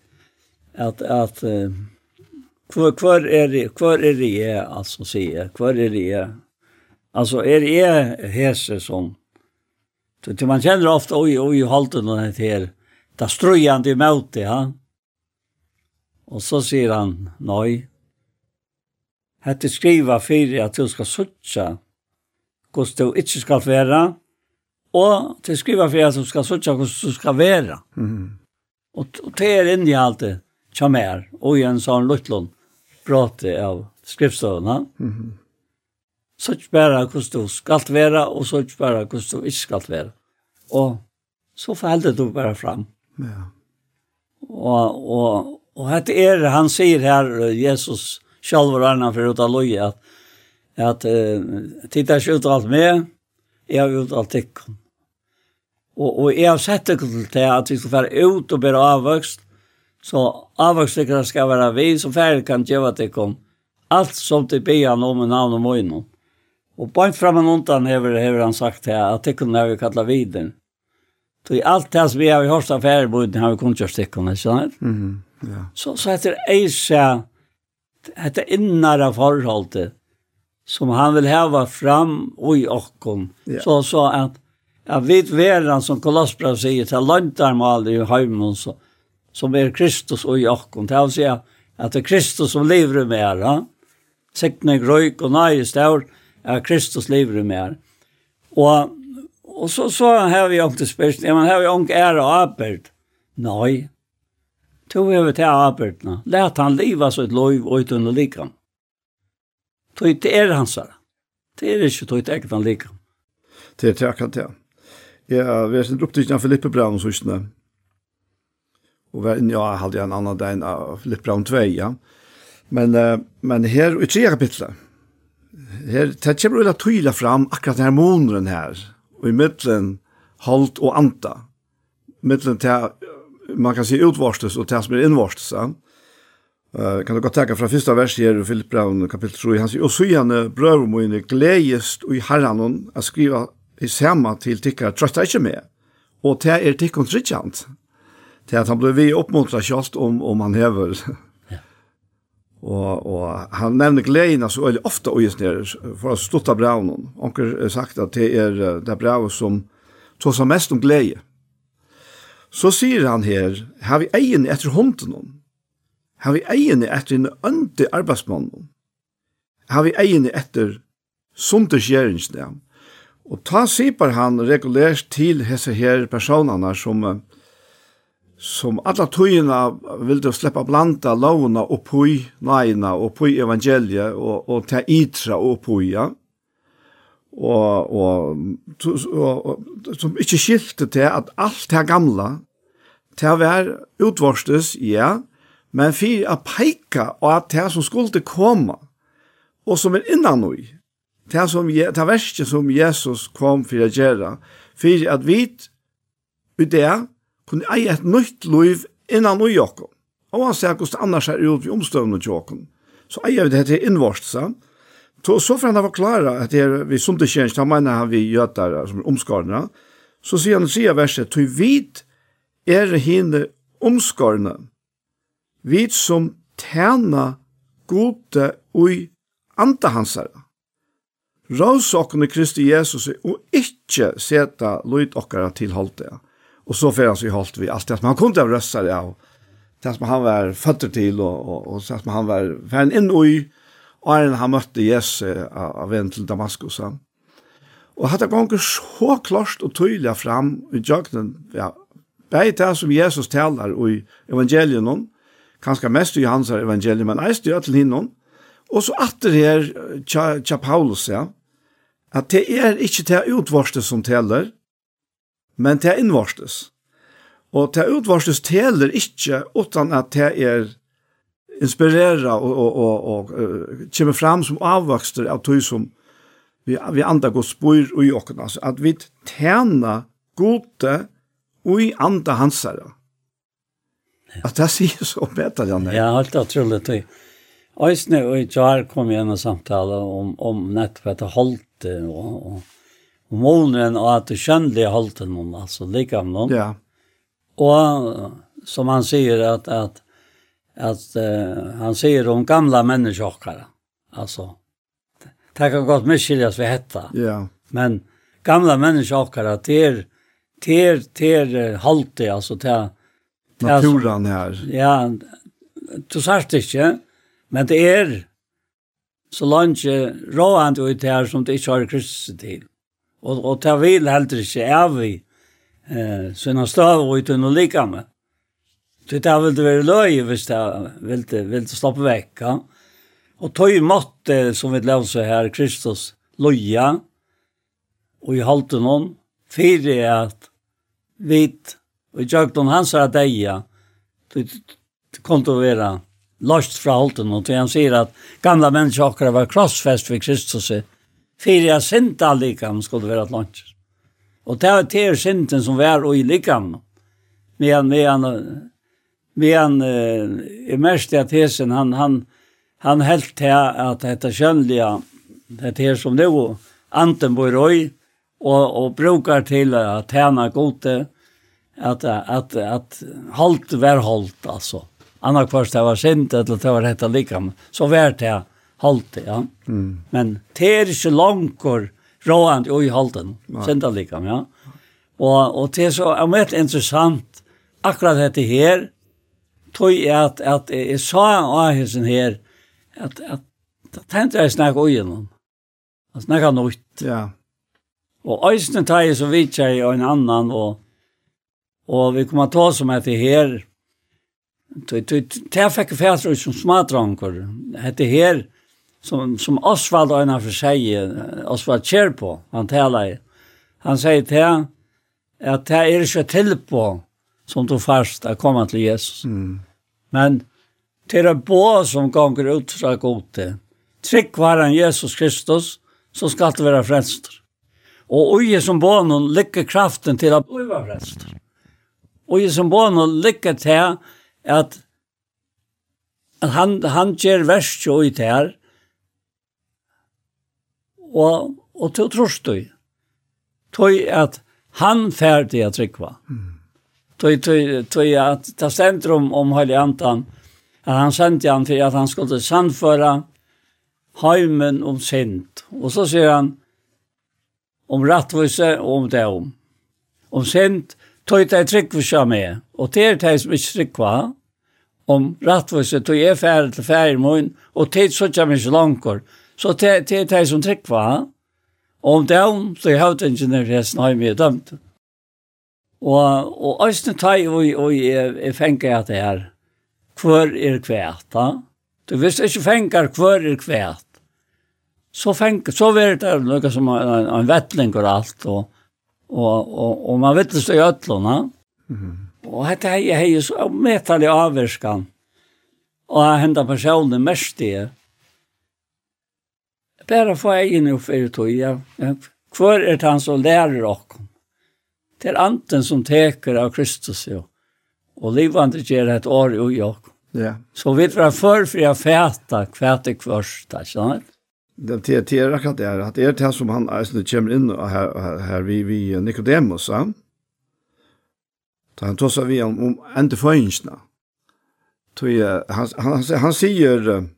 at, at uh, hvor, hvor, er det, hver er det jeg, altså sier, hvor er det jeg, Alltså är det hese som så man känner ofta oj oj halten den här här där ströjan till mot det ja. Och så säger han nej. Hette skriva för att du ska söka kost du inte ska vara och till skriva för att du ska söka kost du ska vara. Mm. Och och det är in i allt det. mer. och en sån luttlån. prate av skriftstövna. Mm så ikke bare hvordan du skal være, og så ikke bare hvordan du ikke skal være. Og så fælde du bare fram. Ja. Og, og, og dette er, han sier her, Jesus selv og annan for ut av loje, at, at uh, titta ikke ut alt med, jeg har ut alt ikke. Og, og jeg har sett det til at vi skal være ut og bære avvøkst, så avvøkst skal være vi, så færre kan gjøre det kom. Alt som til byan om en navn og møgnom. Och bara fram en undan har han sagt här att det kunde vi kalla viden. Så i allt det som vi har i hörsta affärbuden har vi kunnat göra stickorna, känner Mm, ja. Så, så heter Eisa, heter innare forholdet, som han vill häva fram og i okkon. Ja. Så så att Ja, vi veran som Kolossbrev sier, til lantarmal i heimen, så, som er Kristus og Jakob. Det vil si at det er Kristus som lever med her. Siktning, røyk og nøye stør, at Kristus lever i mer. Og, og så, så har vi ångt spørsmål, ja, men har vi ångt ære og arbeid? Nei. To har vi til arbeidene. Læt han liva så et lov og ut under likam. Tog det er hans her. Det er ikke tog det ikke han likam. Det er det akkurat det. Ja, vi har sin opptrykken av Filippe Braun og husene. Og vi har hadde en annen dag av Filippe Braun 2, ja. Men, men her, i tre kapitlet, her, det kommer veldig tydelig fram akkurat denne måneden her, og i midten holdt og anta. Midten til, man kan si utvarstes og til som er innvarstes. Uh, kan du godt tenke fra første vers her i Philip Brown, kapittel 3, han sier, «Og søgjene brøvermøyene gledest og i herren å skriva i samme til tikkere, trøtta ikke med, og til er tikkene trykkjant, til at han ble vi oppmuntret kjøst om, om han hever Og, og han nevner gledene så veldig ofte og gjør for å slutte braunen. Onker har sagt at det er det brauet som tog seg mest om glede. Så sier han her, har vi egen etter hånden, har vi egen etter en ønte arbeidsmannen, har vi egen etter sunderskjeringsnevn. Og ta sipar han regulert til hese her personene som som alla vil du sleppa blanda lovna og pui naina og pui evangeliet og, og ta itra og pui, ja. Og, og, og, og som ikkje skilte til at alt det gamla, å være utvarstes, ja, men for å peke og at det som skulle komme, og som er innan noe, det, som, det verste som Jesus kom for å gjøre, for at vi i det, kunne eie et nytt liv innan og jokken. Og han sier hvordan annars er ut i omstøvende jokken. Så eier vi det til innvarstelse. Så, så for han har forklare at det er vi sundekjenst, han mener han vi gjøter som er så sier han sier verset, «Ty vid er henne omskarna. Vit som tjena gode ui anta hansare. Rås Kristi Jesus og ikkje seta løyt okkara til halte. Och så för oss i hållt vi alt det man kunde rösta det av. Det som han var född till och och og så att han var vän in og och han mötte Jesus av vän til Damaskus. Och hade gånger så klart och tydelig fram i jagten ja Bei det som Jesus talar i evangelien, kanskje mest i hans evangelium, men eist jo til hinnom. Og så atter her, tja, tja Paulus, ja, at det er ikke det utvorste som taler, men det er innvarstes. Og det utvarstes teler ikke utan at det er inspirera og, og, og, og kommer fram som avvokster av tog som vi, vi andre går spår i åkken. Altså, at vi tjener gode og i andre hansere. At det sier så bedre, Janne. Ja, alt er trullet tøy. Øysene og i kom igjen og samtale om, om nettopp etter holdt og, og og månen og at det kjønnelige halten noen, altså likam noen. Ja. Og som han sier at, at, at uh, han sier om gamla mennesker, altså, det kan godt miskyldes vi hette, Ja. Men gamla mennesker, det er, det er, det er altså, det er, Naturen her. Ja, du sagt ikke, men det er, så langt råant ut her som det ikke har kristet til. Og, og ta vil heldur ikke er vi eh, sånne stav og uten å like med. Det er vel det være løy hvis det vil vil det vekk. Ja? Og tog måtte, som vi leser her, Kristus løya og i halte noen, fire at vit og i noen hans er deia, det kom til å være løst fra halte noen, til han sier at gamla mennesker akkurat var krossfest ved Kristus, fyrir at synda likam skulle være et lunch. Og det var til synden som var i likam. Men men men i mest av tesen, han han han helt til at dette skjønnelige, det her som det var, anten bor i, og, og brukar til at tjene gode, at, at, at halt var halt, altså. Annars først det var sint, eller det var dette likam, så var det halte, ja. Mm. Men det er ikke langer råand i halten, sent likam, ja. Og, og det er så er mest interessant akkurat dette her, tog jeg at, at jeg sa av hessen her, at, at da tenkte jeg snakk og gjennom. Jeg snakka. Ja. Og øyne tar jeg så vidt jeg og en annan, og, og vi kommer ta som etter her, Det fikk jeg ut som smadranker. Hette her, som, som Osvald og en för sig, Osvald kjer på, han talar. Han säger till att det är inte till på som du fast att komma till Jesus. Mm. Men till det på som gånger ut fra gode, trykk var han Jesus Kristus, så ska det vara frälster. Och uje som barnen lycka kraften till att bli og Uje som barnen lycka till att, at han, han ger värst och i det här, og, og til trost du. Tøy at han færdig at trykva. Mm. Tøy, tøy, tøy at ta sentrum om Høyli Antan, at han sendte han for at han skulle sandføre heimen om sint. Og så sier han om rattvise og om det om. Om sint, tøy det trykva med, og det er det som ikke trykva, om rattvise, tøy er færdig til færdig mun, og tid så kommer ikke langkår, Så det er det som trykker Og om det om, så har det ikke hovedingeniør resten har mye dømt. Og, og Øystein Tøy og, og jeg, jeg fenger at det er hvor er kvært, da. Du visst ikke fenger hvor er kvært. Så fenger, så er det noe som en, en, en vettling og alt, og, og, og, og man vet det så i øtlene. Mm -hmm. Og dette er jeg, jeg så medtale avvirskan. Og jeg hentet personen mest i det bare få egen in for det tog ja. Hvor er det han som lærer dere? Det er anten som teker av Kristus ja. Och livande ger ett år och jag. Ja. Så vi drar för för jag fäta kvørst, första, så Det det det är att det är att det är det som han alltså kommer in här här vi vi Nikodemus, ja. Så han tosar vi om om inte föringarna. Tror han han han säger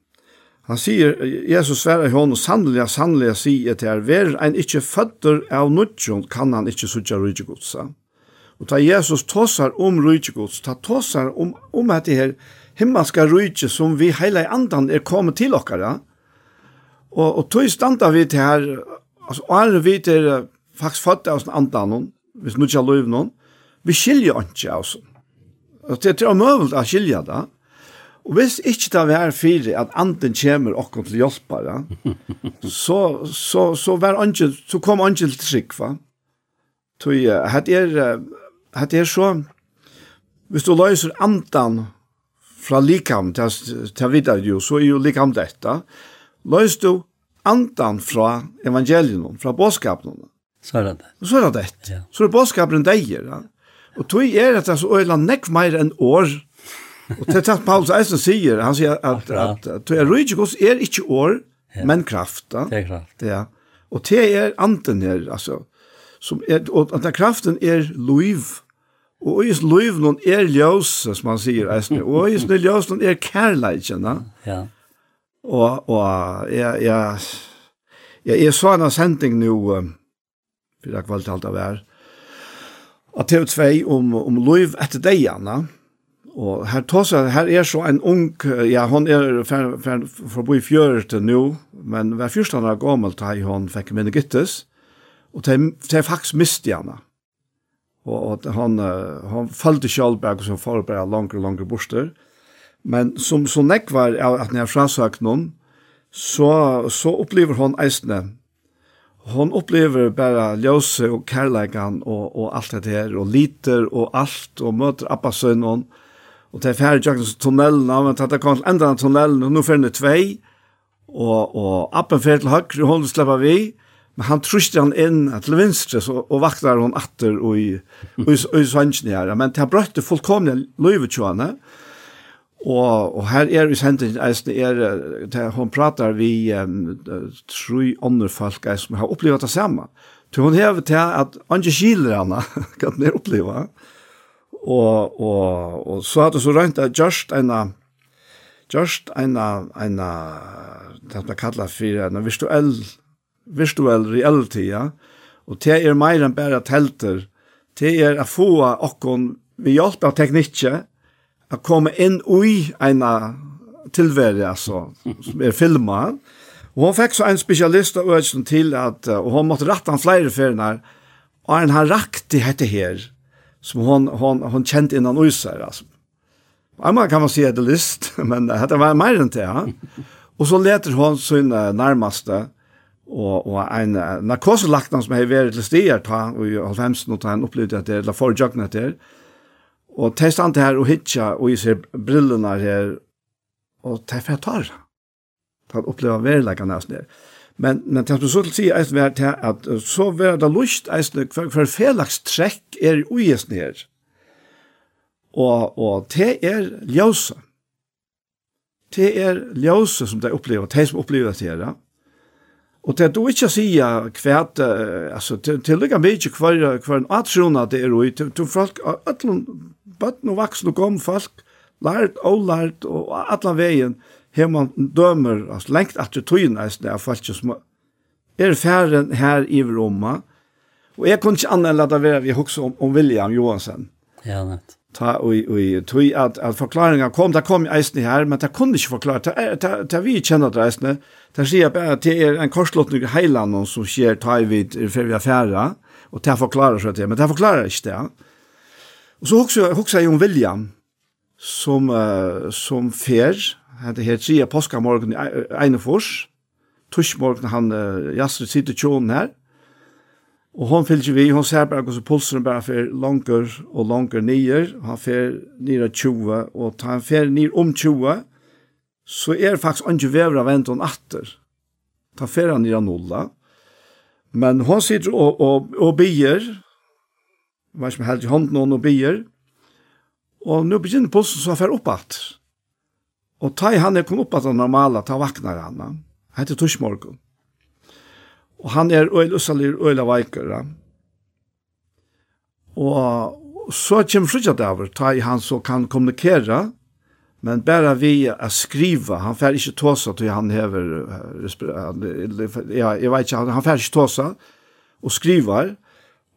Han sier, Jesus sverar i honom, sannliga, sannliga sier til her, ver ein ikkje føtter av nudjon, kan han ikkje sutja rydgjegodsa. Og ta Jesus tåsar om rydgjegods, ta tåsar om, om at det her himmelska rydgje som vi heila i andan er kommet til okkara. Og, og tog standa vi til her, altså, og er vi til faktisk føtter av andan, hvis nudja noen, vi skiljer ikke av oss. Det er til å møvult skilja det, Og hvis ikke det var fire at anden kommer okkom til hjelpare, så, så, så, var angel, så kom angel til trygg, va? Tøy, hatt er, hatt er så, hvis du løser andan fra likam til, til videre jo, så er jo likam dette. Løs du andan fra evangelium, fra bådskapen. Så er det det. Så er det det. Ja. Så er bådskapen deier. Ja. Og tog er at det er så øyla nekk meir enn år, Og det er Paulus Eisen sier, han sier at, at, at, at Ruigikus er ikke år, ja. men kraft. Da. Det er kraft. Ja. Og det er anden her, altså. Som er, og at den kraften er loiv. Og i loiv noen er ljøs, som han sier Eisen. Og i ljøs noen er kærleikene. Ja. Og, og jeg, jeg, jeg, jeg så en sending nå, for jeg kvalitet alt av her, av TV2 om, om loiv etter deg, Ja Og her tåsa, her er så en ung, ja, hon er forbi fjøret nå, men hver fyrstan er gammel da hon fikk minne gittes, og det er faktisk misti henne. Og, og hon, hon følte kjallberg som bare langere og langere borster, men som så nekvar at når jeg frasagt noen, så, så opplever hon eisene. Hon opplever bare ljøse og kærleikan og, og alt det her, og liter og alt, og møter Abbasen og hon, og det er ferdig jakten tunnelen, men det kom til enda av tunnelen, og nå fer det tvei, og, og appen fer til høyre, og hun slipper vi, men han truste han inn til venstre, så, og vakter hun atter og i, og i, og i svansjen her, men det har brøtte fullkomne løyvetjående, Og, og her er vi sendt inn eisen er, det, hun prater vi um, tru andre folk som har opplevd det samme. Så hun hever til at andre kiler henne kan det oppleve. Mm Og, og, og så hadde så rent at just en just en en det man kallar for en virtuell virtuell reality, ja. Og det er mer enn bare telter. Det er å få okkon vi hjelp av teknikke å komme inn i en tilvære, altså, som er filmet. Og hun fikk så en spesialist av øyelsen til at, og hun måtte rette han flere ferner, og han har rakt i dette her, som hon, hon, hon känt innan Øysar. Altså. Man kan man säga det list, men det var mer än det. Ja. Och så leter hon sin närmaste og, og en narkoselagtan som har vært til stier, ta, og i halvhemsen, og ta en opplevde etter, for forjøkken der. Og det stand her og hitja, og i ser brillene her, og det er for jeg tar. Han opplever verleggen nesten her. Men men det så til sig är vart här att så var det lust är för för felaksträck är ojes ner. Och och det är ljusa. Det är ljusa som det upplever, det som upplever det här. Och det du inte säga kvärt alltså till lika mycket kvar kvar en attrona det är ut till folk allon bad nu vuxna kom folk lärt och lärt och alla vägen her man dømer, altså lengt at du tøyen eisne av folk som er færen her i Roma, og jeg kunne ikke annet enn at vi hokse om, om William Johansen. Ja, nett. Ta, og, og tui at, at forklaringen kom, det kom eisne her, men det kunne ikke forklare, det, ta, ta vi kjenner det eisne, det sier bare at det er en korslåttning i heiland som skjer ta i vid før vi er fære, og det forklarer seg det, men det forklarer ikke det. Og så hokse jeg om William, som, uh, som fer, hade här trea påskamorgon i Einefors. Tushmorgon han uh, jasser sitter tjonen her. Og hon fylgjer vi, hon ser bare hvordan pulsen bare fer langer og langer nyer, han fer nere 20, og ta han fer nere om 20, så er faktisk ikke vevra vent hon atter. Ta fer han nere nolla. Men hon sitter og, og, og bier, hva som helst i hånden hon og bier, og nå begynner pulsen så han fer opp atter. Og ta i han er kom opp at han normala, ta vaknar han. Han heter Torsmorgon. Og han er øyla ussalir, øyla veikere. Og så kommer frutja davar, ta i han så kan kommunikera, men bara vi a skriva, han fær ikkje tåsa til han hever, ja, jeg vet ikkje, han fær ikkje tåsa, og skrivar,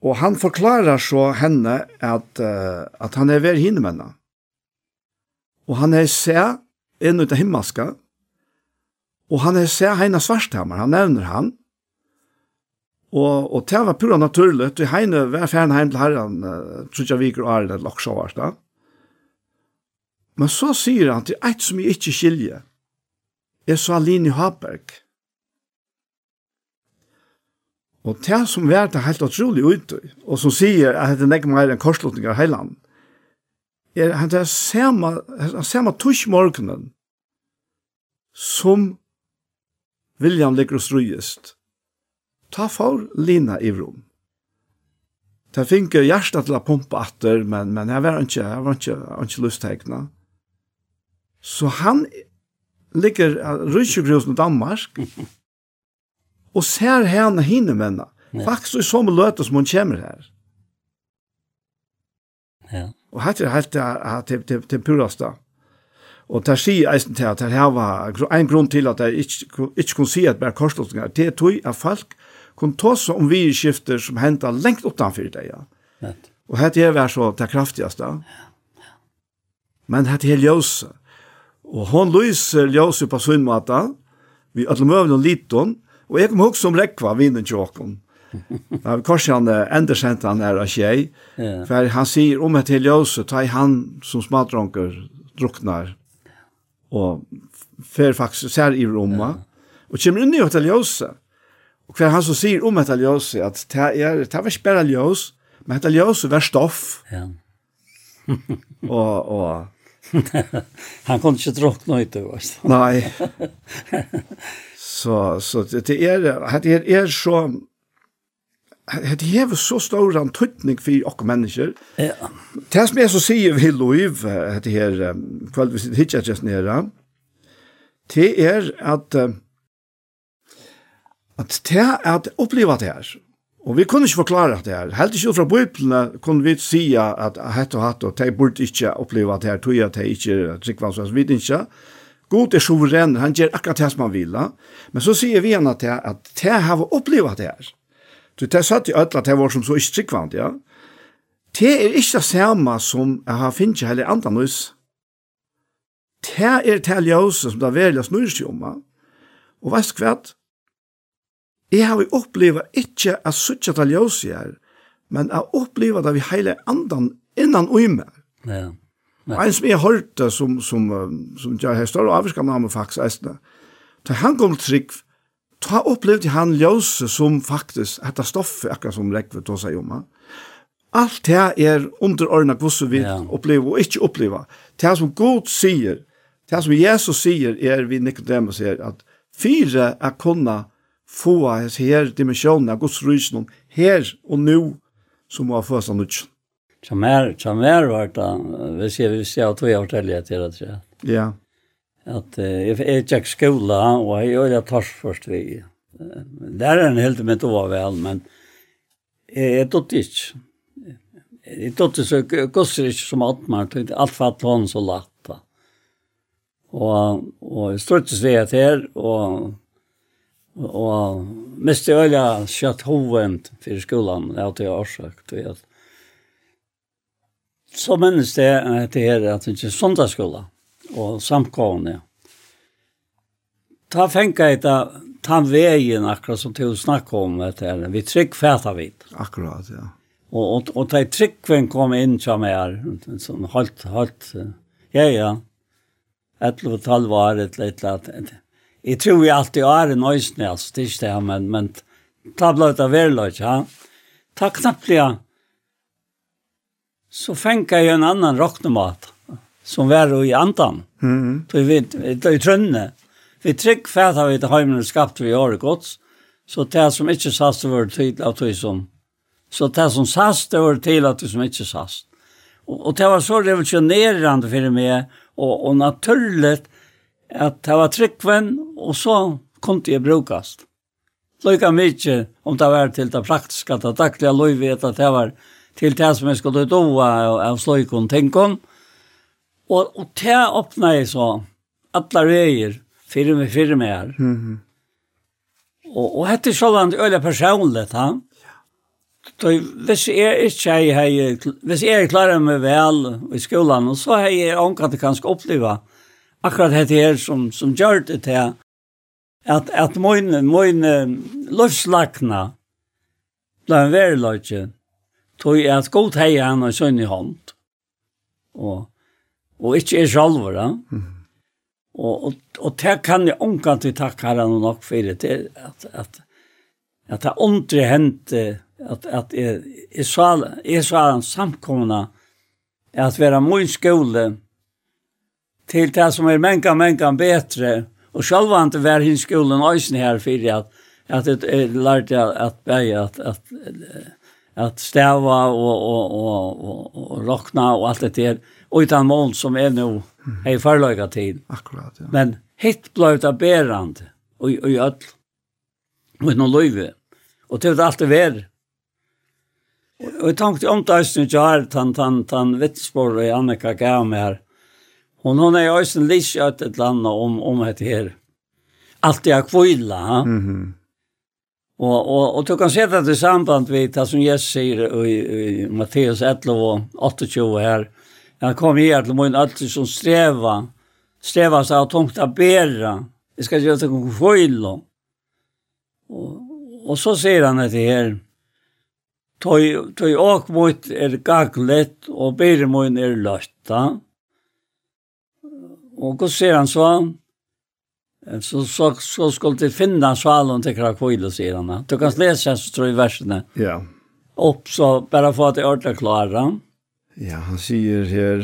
og han forklarar så henne at, at han er ver hinnemenna. Og han er seg, inn ut av himmelska, og han er se Heina Svarstammer, han nevner han, og, og det var pura naturlig, og Heine var færen heim til herren, uh, tror jeg vi ikke er det laksjåvart da. Men så sier han til eit som jeg ikke skiljer, er så Aline Haberg. Og det som var det helt utrolig ute, og som sier at det er ikke mer enn korslutninger av heiland, er han det samme, han samme tush morgenen som William ligger og strøyest. Ta for Lina i rom. Ta finke hjertet til å pumpe atter, men, men jeg var ikke, jeg var ikke, jeg var ikke lysttegna. Så han ligger rundt i Danmark, og ser henne hinne mennene. Faktisk i samme løte som hun kommer her. Ja. Og hatt er helt til purasta. Og der sier eisen til at det her var en grunn til at jeg ikke, ikke kunne si at bare korslottninger, det er tog at folk kunne ta seg om virkeskifter som hentet lengt utenfor det, ja. Og hette er var så det kraftigste. Men hette er ljøse. Og hon lyser ljøse på sin måte, vi ødler møvende liten, og jeg kom hos som rekva vinnen til åkken. Korsen Andersen han er av tjej. Ja. För han säger om et till ljus så tar han som smadronker druknar. Och för faktiskt ser i Roma. Yeah. Och kommer inn i ett ljus. Och hver han så säger om ett ljus att det er, det var bare ljøs, Men ett ljus var stoff. Ja. og, og, han kunde inte drukna ut det. Nej. så, så det är, det är, det är så Det hever så stor en tøytning for oss mennesker. Ja. Det som jeg så sier vi lov, det her, kveld vi sitter hittet just nere, det er at at det er at oppleva det her. Og vi kunne ikke forklare det her. Helt ikke fra bøyplene kunne vi si at hett og hatt, og de burde ikke oppleva det her, tog jeg at de ikke trikkvann, så vi ikke. God er suveren, han gjør akkurat det som han vil. Men så sier vi henne at det her, at det har oppleva det her. Så det satt i ødla at det var som så ikke tryggvand, ja. Det er ikke det samme som jeg har finnet heller andre nøys. Det er det ljøse som det er veldig snurskjomma. Og vet du hva? Jeg har jo opplevd ikke at suttje det ljøse her, men jeg opplevd det vi hele andre innan og med. Ja. Og En som jeg hørte, som, som, som jeg har større avvirkan av meg faktisk, eisne, da han kom til trygg, ta opplevde han ljøse som faktisk, dette stoffet, akkurat som Rekve til seg om, alt det er underordnet hvordan vi ja. opplever og ikke opplever. Det som Gud sier, det som Jesus sier, er vi Nicodemus sier, at fire er kunne få her dimensjonen av Guds rysen her og nå, som var først av nødvendig. Som er, som er vært da, vi ser, vi ser at vi har fortellet til det, tror jeg. Ja at jeg uh, gikk skola, og jeg gjør det tors først vi. Det er en helt med det var vel, men jeg er dødte ikke. Jeg er tott ikke, så gosser ikke som alt atmer, alt for at han så latt Da. Og, og jeg støttes ikke sved her, og og mest jeg øyla kjøtt hovent for skolen, det er alltid jeg har årsøkt, og jeg så minnes det at det er at det ikke er søndagsskola og samkående. Ta fengar etta tan veien akkurat som til å snakke om det her. Vi trygg fæta vidt. Akkurat, ja. Og, og, og ta tryggven kom inn som är en sån halt halt ja ja. et eller ett halvt var ett lite att Jag tror vi alltid er en øyne, altså, det er ikke det, men, men ta blöjt det veldig, ja. Ta knappliga så fengt jeg en annan rocknomat som var i antan. Mm. Så vi det är trönne. Vi tryck färd har vi det har ju vi har gott. Så det som inte sast var tid att det som så det som sast det var till att det som inte sast. Och, och det var så revolutionerande för mig och och naturligt att det var tryckven och så kunde det brukast. Lika mycket om det var till det praktiska, det dagliga livet, att det var till det som jag skulle doa av slöjkon, tänkon. Mm Og, og det åpna jeg så, alle veier, fire med fire med her. Mm -hmm. Og, og hette sånn øyla personligt, ha? Så hvis jeg ikke er, hvis jeg er klarer meg vel i skolan, så har jeg omkant det kanskje oppleva akkurat dette her som, som gjør det til at, at min, min løvslakna ble en verløyke, tog jeg at god hei han og sønn i hånd. Og og ikke er sjálfur. Mm. Og, og, og det kan jeg omkant til takk her og nok for det, at, at, at det åndre hendte, at, at jeg, jeg, sa, jeg sa han samkomna, at være min skole, til det som er menka, menka betre, og sjálf han til hin hins skolen øysen her for at, at jeg lærte at, at, at, at, at at stava og, og, og, og, og rokna og alt det der utan mål som er nu hei farløyga til. Akkurat, ja. Men hitt blei det berand og i öll og i noen løyve. Og til det alltid ver. Og jeg tenkte om det æsten ikke har tan, tan, tan vitsbor og Annika gav meg her. Hon hon er æsten litt at et land om, om det her. Alt jeg kvila, ha? Mm -hmm. Og, og, og du kan se det i samband med det som Jesus sier i, i Matteus 11 og 28 her, mm Jeg kom her til min alltid som streva. Streva seg av tungt å bæra. Jeg skal gjøre noen feil. Og, og så sier han dette her. Tøy, tøy åk mot er gaglet, og bære mot er løtta. Og hva sier han så? Så, så, så skulle de finne svalen til krakvile, sier han. Du kan lese så tror jeg versene. Ja. Yeah. Opp så, bare få at det er ordentlig klare. Ja Ja, han sier her,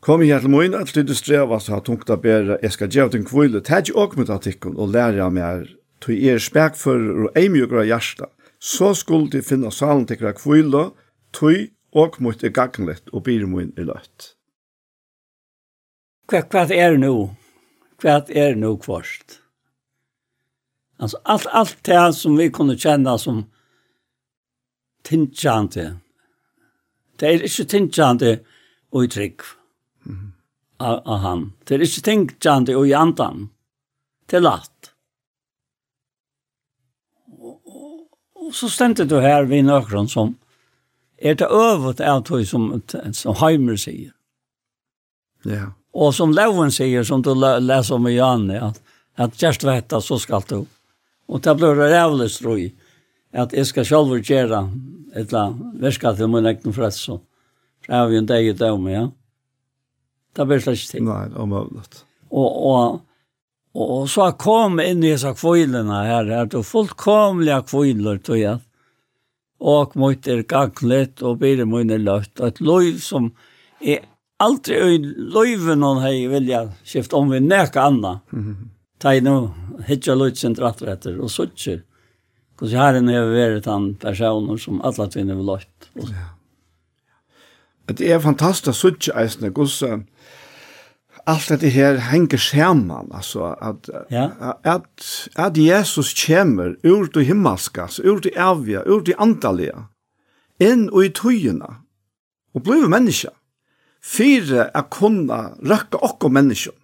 Kom her til min, at du strevas og har tungt å bære, jeg skal gjøre din kvile, ta ikke åk mot artikken og lære meg her, tog er spekfører og eimjøkere hjerte, så skulle de finne salen til hver kvile, tog åk mot er gagnlett og bære min i løtt. Hva, hva er det nå? Hva er det nå først? Altså, alt, alt det som vi kunne kjenne som tinsjante, Det er ikke tenkjande og i trygg av, av han. Det er ikke tenkjande og i andan. Det er latt. Og, og, og så stendte du her ved nøkron som er det øvet av tog som, som Heimer sier. Ja. Og som Leven sier, som du leser om i Janne, at, at just vetta så skal du. Og det blir rævlig strøy at jeg skal selv gjøre et eller annet verska til min egen frelse. Så jeg har jo en dag i dag med, ja. Det blir slett ting. Nei, omøvlet. Og, og, og, og så kom inn i disse kvilene her, er det fullkomlige kviler, tror jeg. Og mot er gaglet, og blir mine løft. Et lov som er aldri i løyven noen hei vilja skifte om vi nekka anna. Mm -hmm. Ta i nå, hitja løytsen dratt etter, og suttjer. Kus herren har vært han personer som alle tvinner vil løtt. Ja. Det er fantastisk sutt eisne, kus alt dette her henger sammen, altså, at, ja. at, at Jesus kommer ur det himmelskas, ur det evige, ur det antallige, inn og i tøyene, og blir menneske, fire er kunne røkke okko menneske.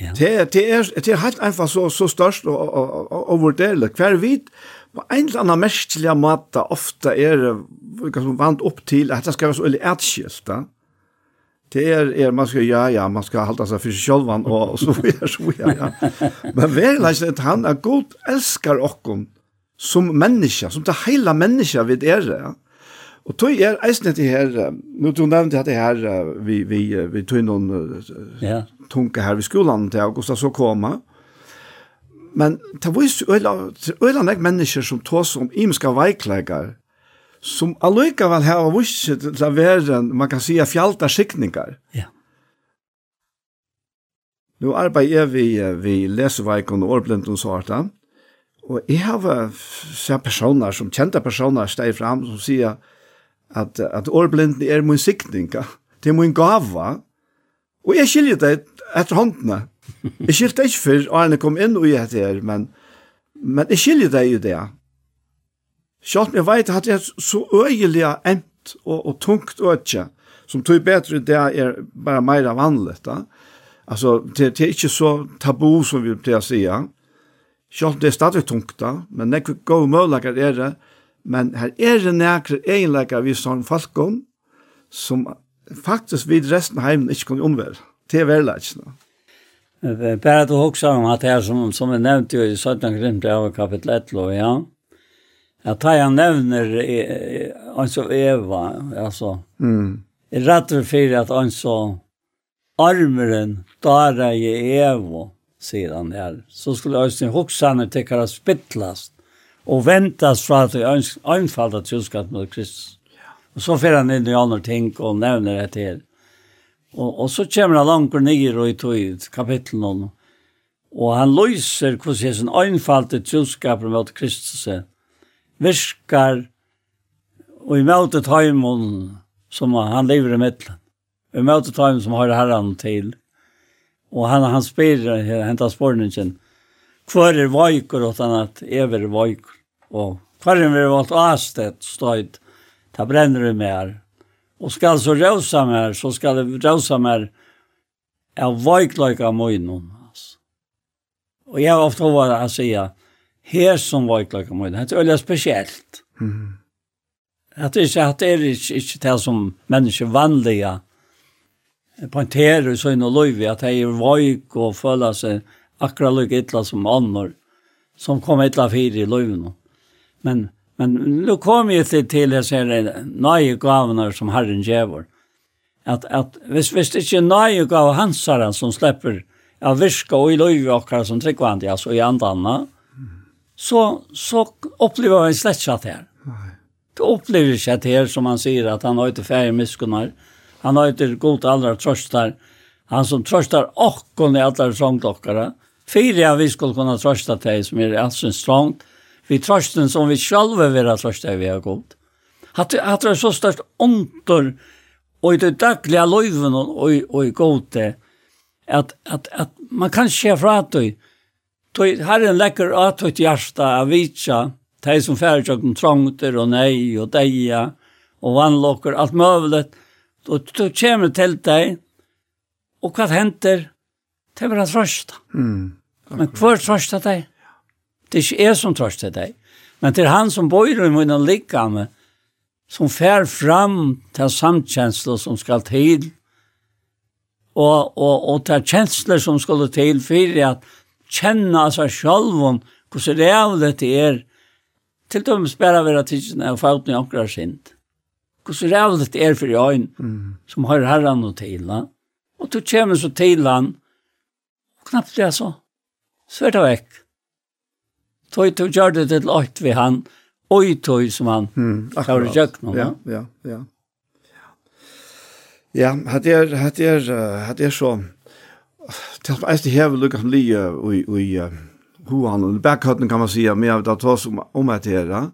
Ja. Det, det, er, det er helt enkelt så, så størst og, og, og, og vurderlig. Hver vidt, på en eller annen merkelig måte, ofte er det vant opp til at det skal være så veldig etskilt. Det er, er, man skal, ja, ja, man skal halda seg for selv, og, og så videre, så videre. Ja. Men verleis at han er god, elskar okken som menneske, som det hele menneske vi er. Ja. Og tog er eisne til her, nu du nevnte at det her, vi, vi, vi tog noen ja. tunke her ved skolan til Augusta så koma, men det var jo øyla nek mennesker som tås om imenska veiklegar, som allikevel her var visse til å være, man kan si, fjalta skikningar. Ja. Nu arbeider vi, vi leseveikon og årblind og svarta, og jeg har sett personer som kjente personer steg fram som sier, at, at årblinden er min sikning, det er min gava, og jeg skiljer det etter håndene. Jeg skiljer det ikke før Arne kom inn og jeg her, men, men jeg skiljer det jo det. Sjalt om jeg vet at det er så øyelig ent og, og tungt øyelig, som tog bedre det er bare mer vanlig, da. Altså, det, det er ikke så tabu som vi pleier å si, Sjalt det er stadig tungt da, men det er gode muligheter er det, Men her er det nækre egenleggere vi som folk om, som faktisk vid resten av heimen ikke kunne omvære. Det er veldig verleikene. Bare at du også om at her, som, som jeg nevnte jo i 17. grunn av kapittel 1, ja, at her han nevner altså Eva, altså, mm. jeg retter for at han så armeren, der i Eva, sier han her. Så skulle jeg også huske henne til hva spittlast og ventas fra at det anfallet troskap mot Kristus. Og så fer han inn i andre ting og nevner det til. Og, og så kommer han langt ned og i tog kapitlen om, og han løser hvordan Jesus anfallet troskap mot Kristus virker og i møte tøymon som han lever i midtelen. I møte tøymon som har herren til. Og han, han spyr, hentas spørningen, hver er vajker, og han at ever er vajker. Og hver kvarren vi valgt avstedt støyt, ta brenner vi mer. Og skal så rausa mer, så skal det rausa mer av vajkløyka møynon. Og jeg har ofte vært å si, her som vajkløyka møynon, det er veldig spesielt. Mm. At det ikke, at det er ikke, ikke det som mennesker vanlige pointerer så inn og løyvi, at de er vajk og føler seg akkurat lykke ytla som andre, som kom ytla fire i løyve nå. Mm. Men, men nå kom jag till, till jag det, nøye gavene som Herren gjør. Att, att visst, hvis det ikke er nøye gav hansaren som släpper av virka och i löjv akkurat som tryckvande, altså i andarna, så, så upplever jag en ikke at Det upplever jag inte här som han sier, att han har inte færre miskunar. Han har inte god allra tröstar. Han som tröstar och kunde allra fire Fyra vi skulle kunne trösta til, som är alltså strångt vi trösten som vi själva vara trösta vi har god. Att att det är så størst ontor og i det daglige løyven og i och i gode at, at, at man kan se fra at du Tøy herren en lekker at tøyt hjarta av vitsa, tøy som færgjøkken trongtur og nei og deia og vannlokker, alt møvlet. Og tøy kommer til deg, og hva henter? Det var trøsta. Mm. Men kvar trøsta deg? Det er ikke jeg som trøster deg. Men det er han som bor i munnen likkamme, som fær fram til samkjensler som skal til, og, og, og til kjensler som skal til for at kjenne seg selv om hvordan det er det er, til dømes bare være tidsene og fauten i akkurat sint. Hvordan det er det er for øyn, mm. som har herren og til han. Og du kommer så til han, og knappt det så, så er det vekk tog du gjør det til åkt ved han, og i tog som han mm, har gjøkt noe. Ja, ja, ja. Ja, hatt er, hatt er, hatt er så, til og med hever lukket som lige i han og bakhøtten kan man sige, men jeg vet at oss om, om at her,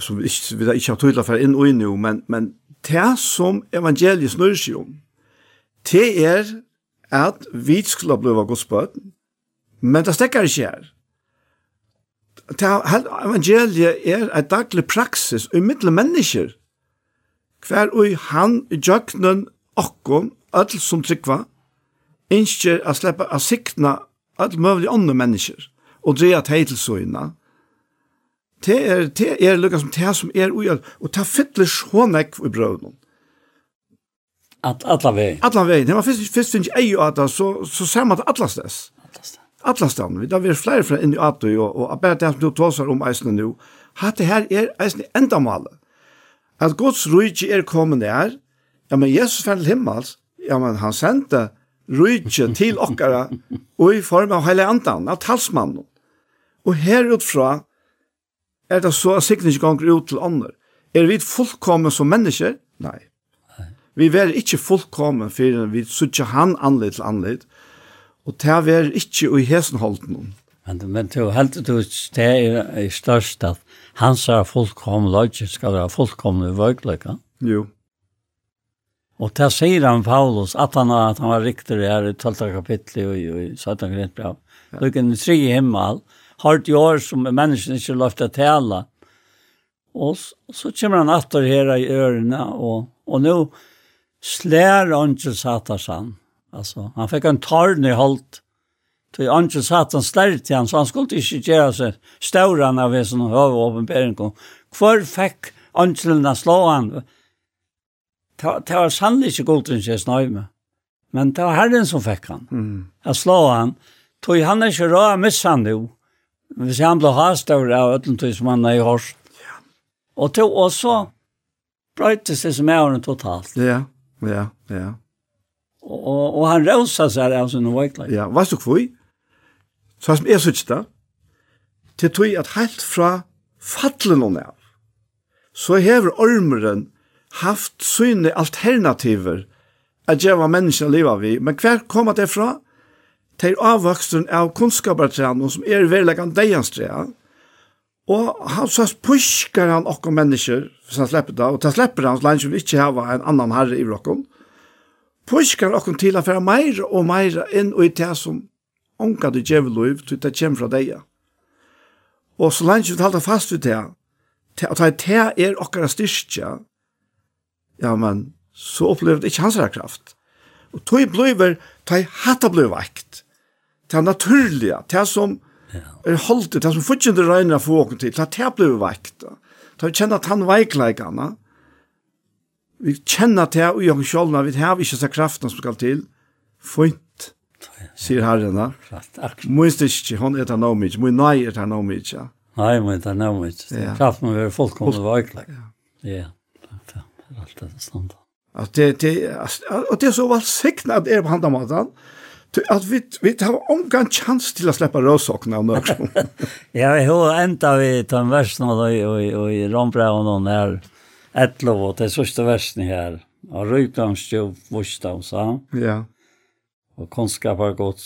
som vi ikke, ikke har tydelig for inn og inn jo, men, men det som evangeliet snurrer seg om, det er at vi skulle bli av Guds bøten, men det stekker ikke her evangeliet er et daglig praksis i middel mennesker, hver og han i djøknen okkom, öll som tryggva, innskjer a sleppa a sikna öll mövlig andre mennesker, og dreja teitelsøyna. Det er, det er lukka som det som er ui, og ta fytler sjånek i brøvnum. At, alla vei. Alla vei. Det var fyrst, fyrst finnes ei og at så, så ser man det allastess. Atlastan, vi da vi er flere fra inn i Atøy, og, og bare det som du tåser om eisene nå, at det her er eisene endamale. At Guds rujtje er kommet der, ja, men Jesus fann til himmels, ja, men han sendte rujtje til okkara, og i form av hele andan, av talsmannen. Og her utfra er det så at sikkert ikke ganger ut til andre. Er vi fullkommen som mennesker? Nei. Vi er ikke fullkommen for vi sutja han anledd til anledd, og det er ikke i hesen holden. Men, men du helt du det er størst at hans er fullkomne løgje skal være fullkomne vøgløyga. Jo. Og det sier han Paulus at han, at han var riktig her i 12. kapittel i, i 17. kapittel. Lykken i tre himmel, hardt i år som menneskene ikke lov til å tale. Og så kommer han atter her i ørene, og, og nå slær han ikke satan. Alltså, han fick en tarn i halt. Till Anke satt han stärkt han, så han skulle inte göra sig ståran av en sån hövopenbering. Kvar fick Anke slå han. Det var sannolikt inte gott att snöj med. Men det var herren som fick han. Mm. Jag slå han. Tog han är inte rå, missade han nu. Hvis han ble hastavr av ötlentøy som han er i hårst. Ja. Og, til, og så brøytes det som er totalt. Ja, ja, ja. Og, og han rausa seg av sin veikleik. Ja, hva du kvoi? Så som jeg synes da, til tog at helt fra fattelen og av, så hever ormeren haft syne alternativer at gjeva menneskene livet vi. Men hver kom det fra? Til avvoksen av kunnskapartrænen som er verleggan deianstræa. Og han så puskar han okkom mennesker, hvis han slipper det, og ta slipper han så lenge vi ikke har en annan herre i rokken puskar okkum til að færa meira og meira inn og i det som onka du djevel loiv, til det kjem fra deg. Og så langt vi talar fast við det, og det er er okkara styrstja, ja, men så opplever det ikke hans kraft. Og tog bliver, tog hatta bliv vekt. det er naturliga, det som er holdt, det som fortjent regner få åkken til, det er det vekt. vakt, kjenne at han veikleikana, vi kjenner til og jeg sjølna, vi har ikke så kraften som skal til, fint, sier Herren da. Minst ikke, hun er det noe mye, min nei er det noe mye. ja. Nei, men det er noe mye. Kraften må være fullkomne vøkla. Ja, alt det er stand. At det, det, og det er så valsikna at det er på handa maten, at vi, vi har omgang chans til å slippe rødsåkene av nøksom. ja, jeg har enda vi tar en vers nå, og i rombrevet og noen her, etlo og det sørste versen her. Og røykdams jo vursdams, ja. Ja. Og kunnskap har gått.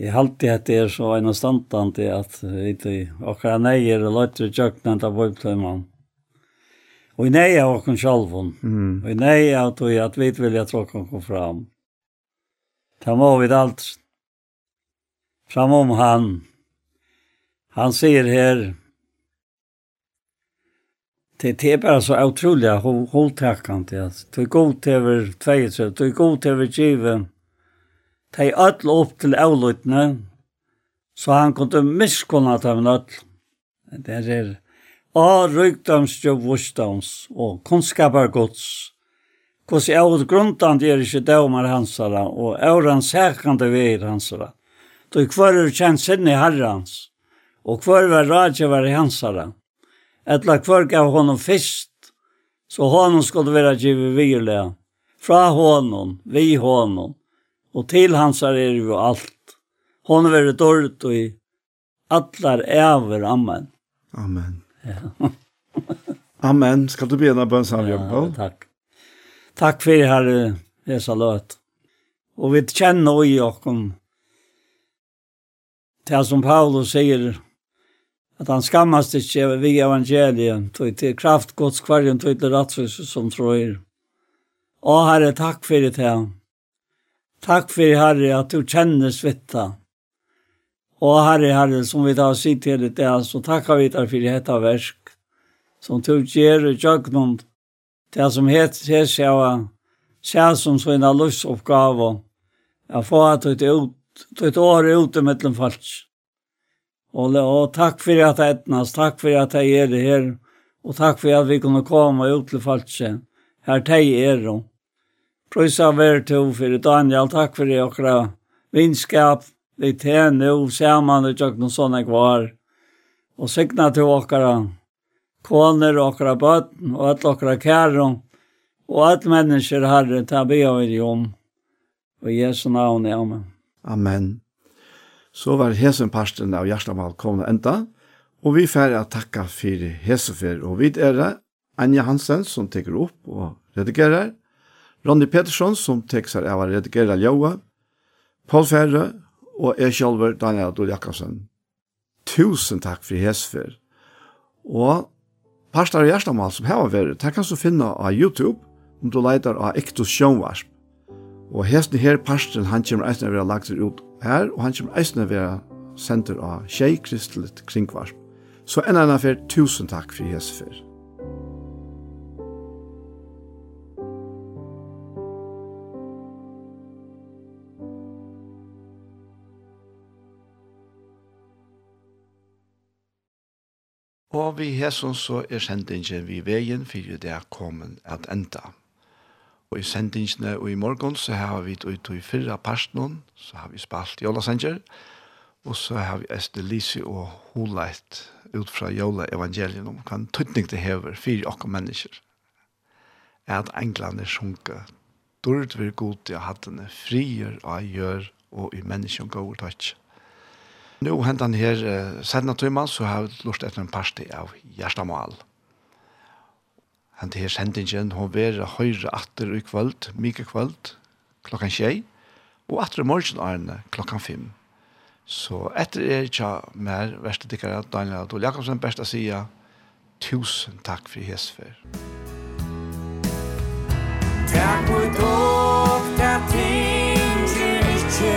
Jeg halte at det er så en standant i at vi akkurat neier og løyter i til av. Og i nei av okken sjalvun. Mm. Og i nei av tog at vi vil jeg tråk tråkken kom fram. Ta må vi alt fram om han. Han sier her, det är bara så otroligt hålltäckande att du är god till över tvejelse, du är god till över given. Det är öll upp till avlutna så han kunde misskunna ta med öll. Det är A rykdoms jo vursdoms og kunnskapar gods. Kos i av grundan er ikkje dømar hansara og auran sækande veir hansara. Du kvar er kjent sinne herrans og kvar er rajevar i hansara etla kvar gav honom fyrst, så honom skulle vara givet virle, fra honom, vi honom, og til hans er jo alt. Hon vere dårligt og i allar ever, amen. Amen. Ja. amen. Skal du begynne på en sann, jobb? Ja, takk. Takk for her, hesa løt. Og vi kjenner i okken, det som Paulus sier, att han skammas inte vi evangelien, tog till kraft gods kvarjen tog till rättvis som tror. Å Herre, tack för det här. Tack för Herre att du känner svitta. Och Herre, Herre, som vi tar sitt till det där, så tackar vi deg for dette verk. Som du ger i tjögnom, det som heter seg själva, själv som sina luftsuppgave, att få att ta ut, ta ut året ute mellan falsk. Og, og takk for at jeg etnas, takk for at jeg er her, og takk for at vi kunne komme ut til falske. Her teg er og. Prøysa vær til for Daniel, takk for det okra vinskap, vi tjener og ser man og tjøkken og sånne kvar. Og sikna til okra koner og okra bøtten og alle okra kære og alle mennesker herre, ta be av i om. Og Jesu navn, amen. Amen. Så var hesen parsten av Gjerstamal kommet enda, og vi færre å takke for hesefer, og vi er det Anja Hansen som teker opp og redigerer, Ronny Petersson som teker seg av å redigere Ljoa, Paul Færre og jeg selv, Daniel Adol Jakobsen. Tusen takk for hesefer. Og parster av Gjerstamal som har vært, det kan du finne av YouTube, om du leiter av Ektos Sjønvarsp. Og hesten her parsten, han kommer eisen å være lagt ut her, og han kommer eisen å være senter av tjei kristeligt kringvarp. Så en annan fer, tusen takk for hese fer. Og vi hesson så er sendingen vi veien for det er kommet at enda. Og i sendingsene og i morgen så har vi ut i fyrre personen, så har vi spalt Jolasanger, og så har vi Esther Lise og Holeit ut fra Jola evangelien om hva tøytning det hever for oss mennesker. Er at englene sjunker, dårlig vil god til å ha denne frier og gjør og i menneskene går tøyt. Nå hentan her, senere tøyman, så har vi lurt etter en parti av Gjerstamal. Musikk han til sendingen, hun vera høyre atter i kvöld, mye kvöld, klokkan tjei, og atter i morgen Arne klokkan fem. Så etter er ikke mer verste dikkere Daniel Adol Jakobsen, best å sija, tusen takk for hesfer. Takk for dog, der tinger ikke,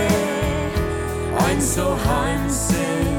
ein så hansen,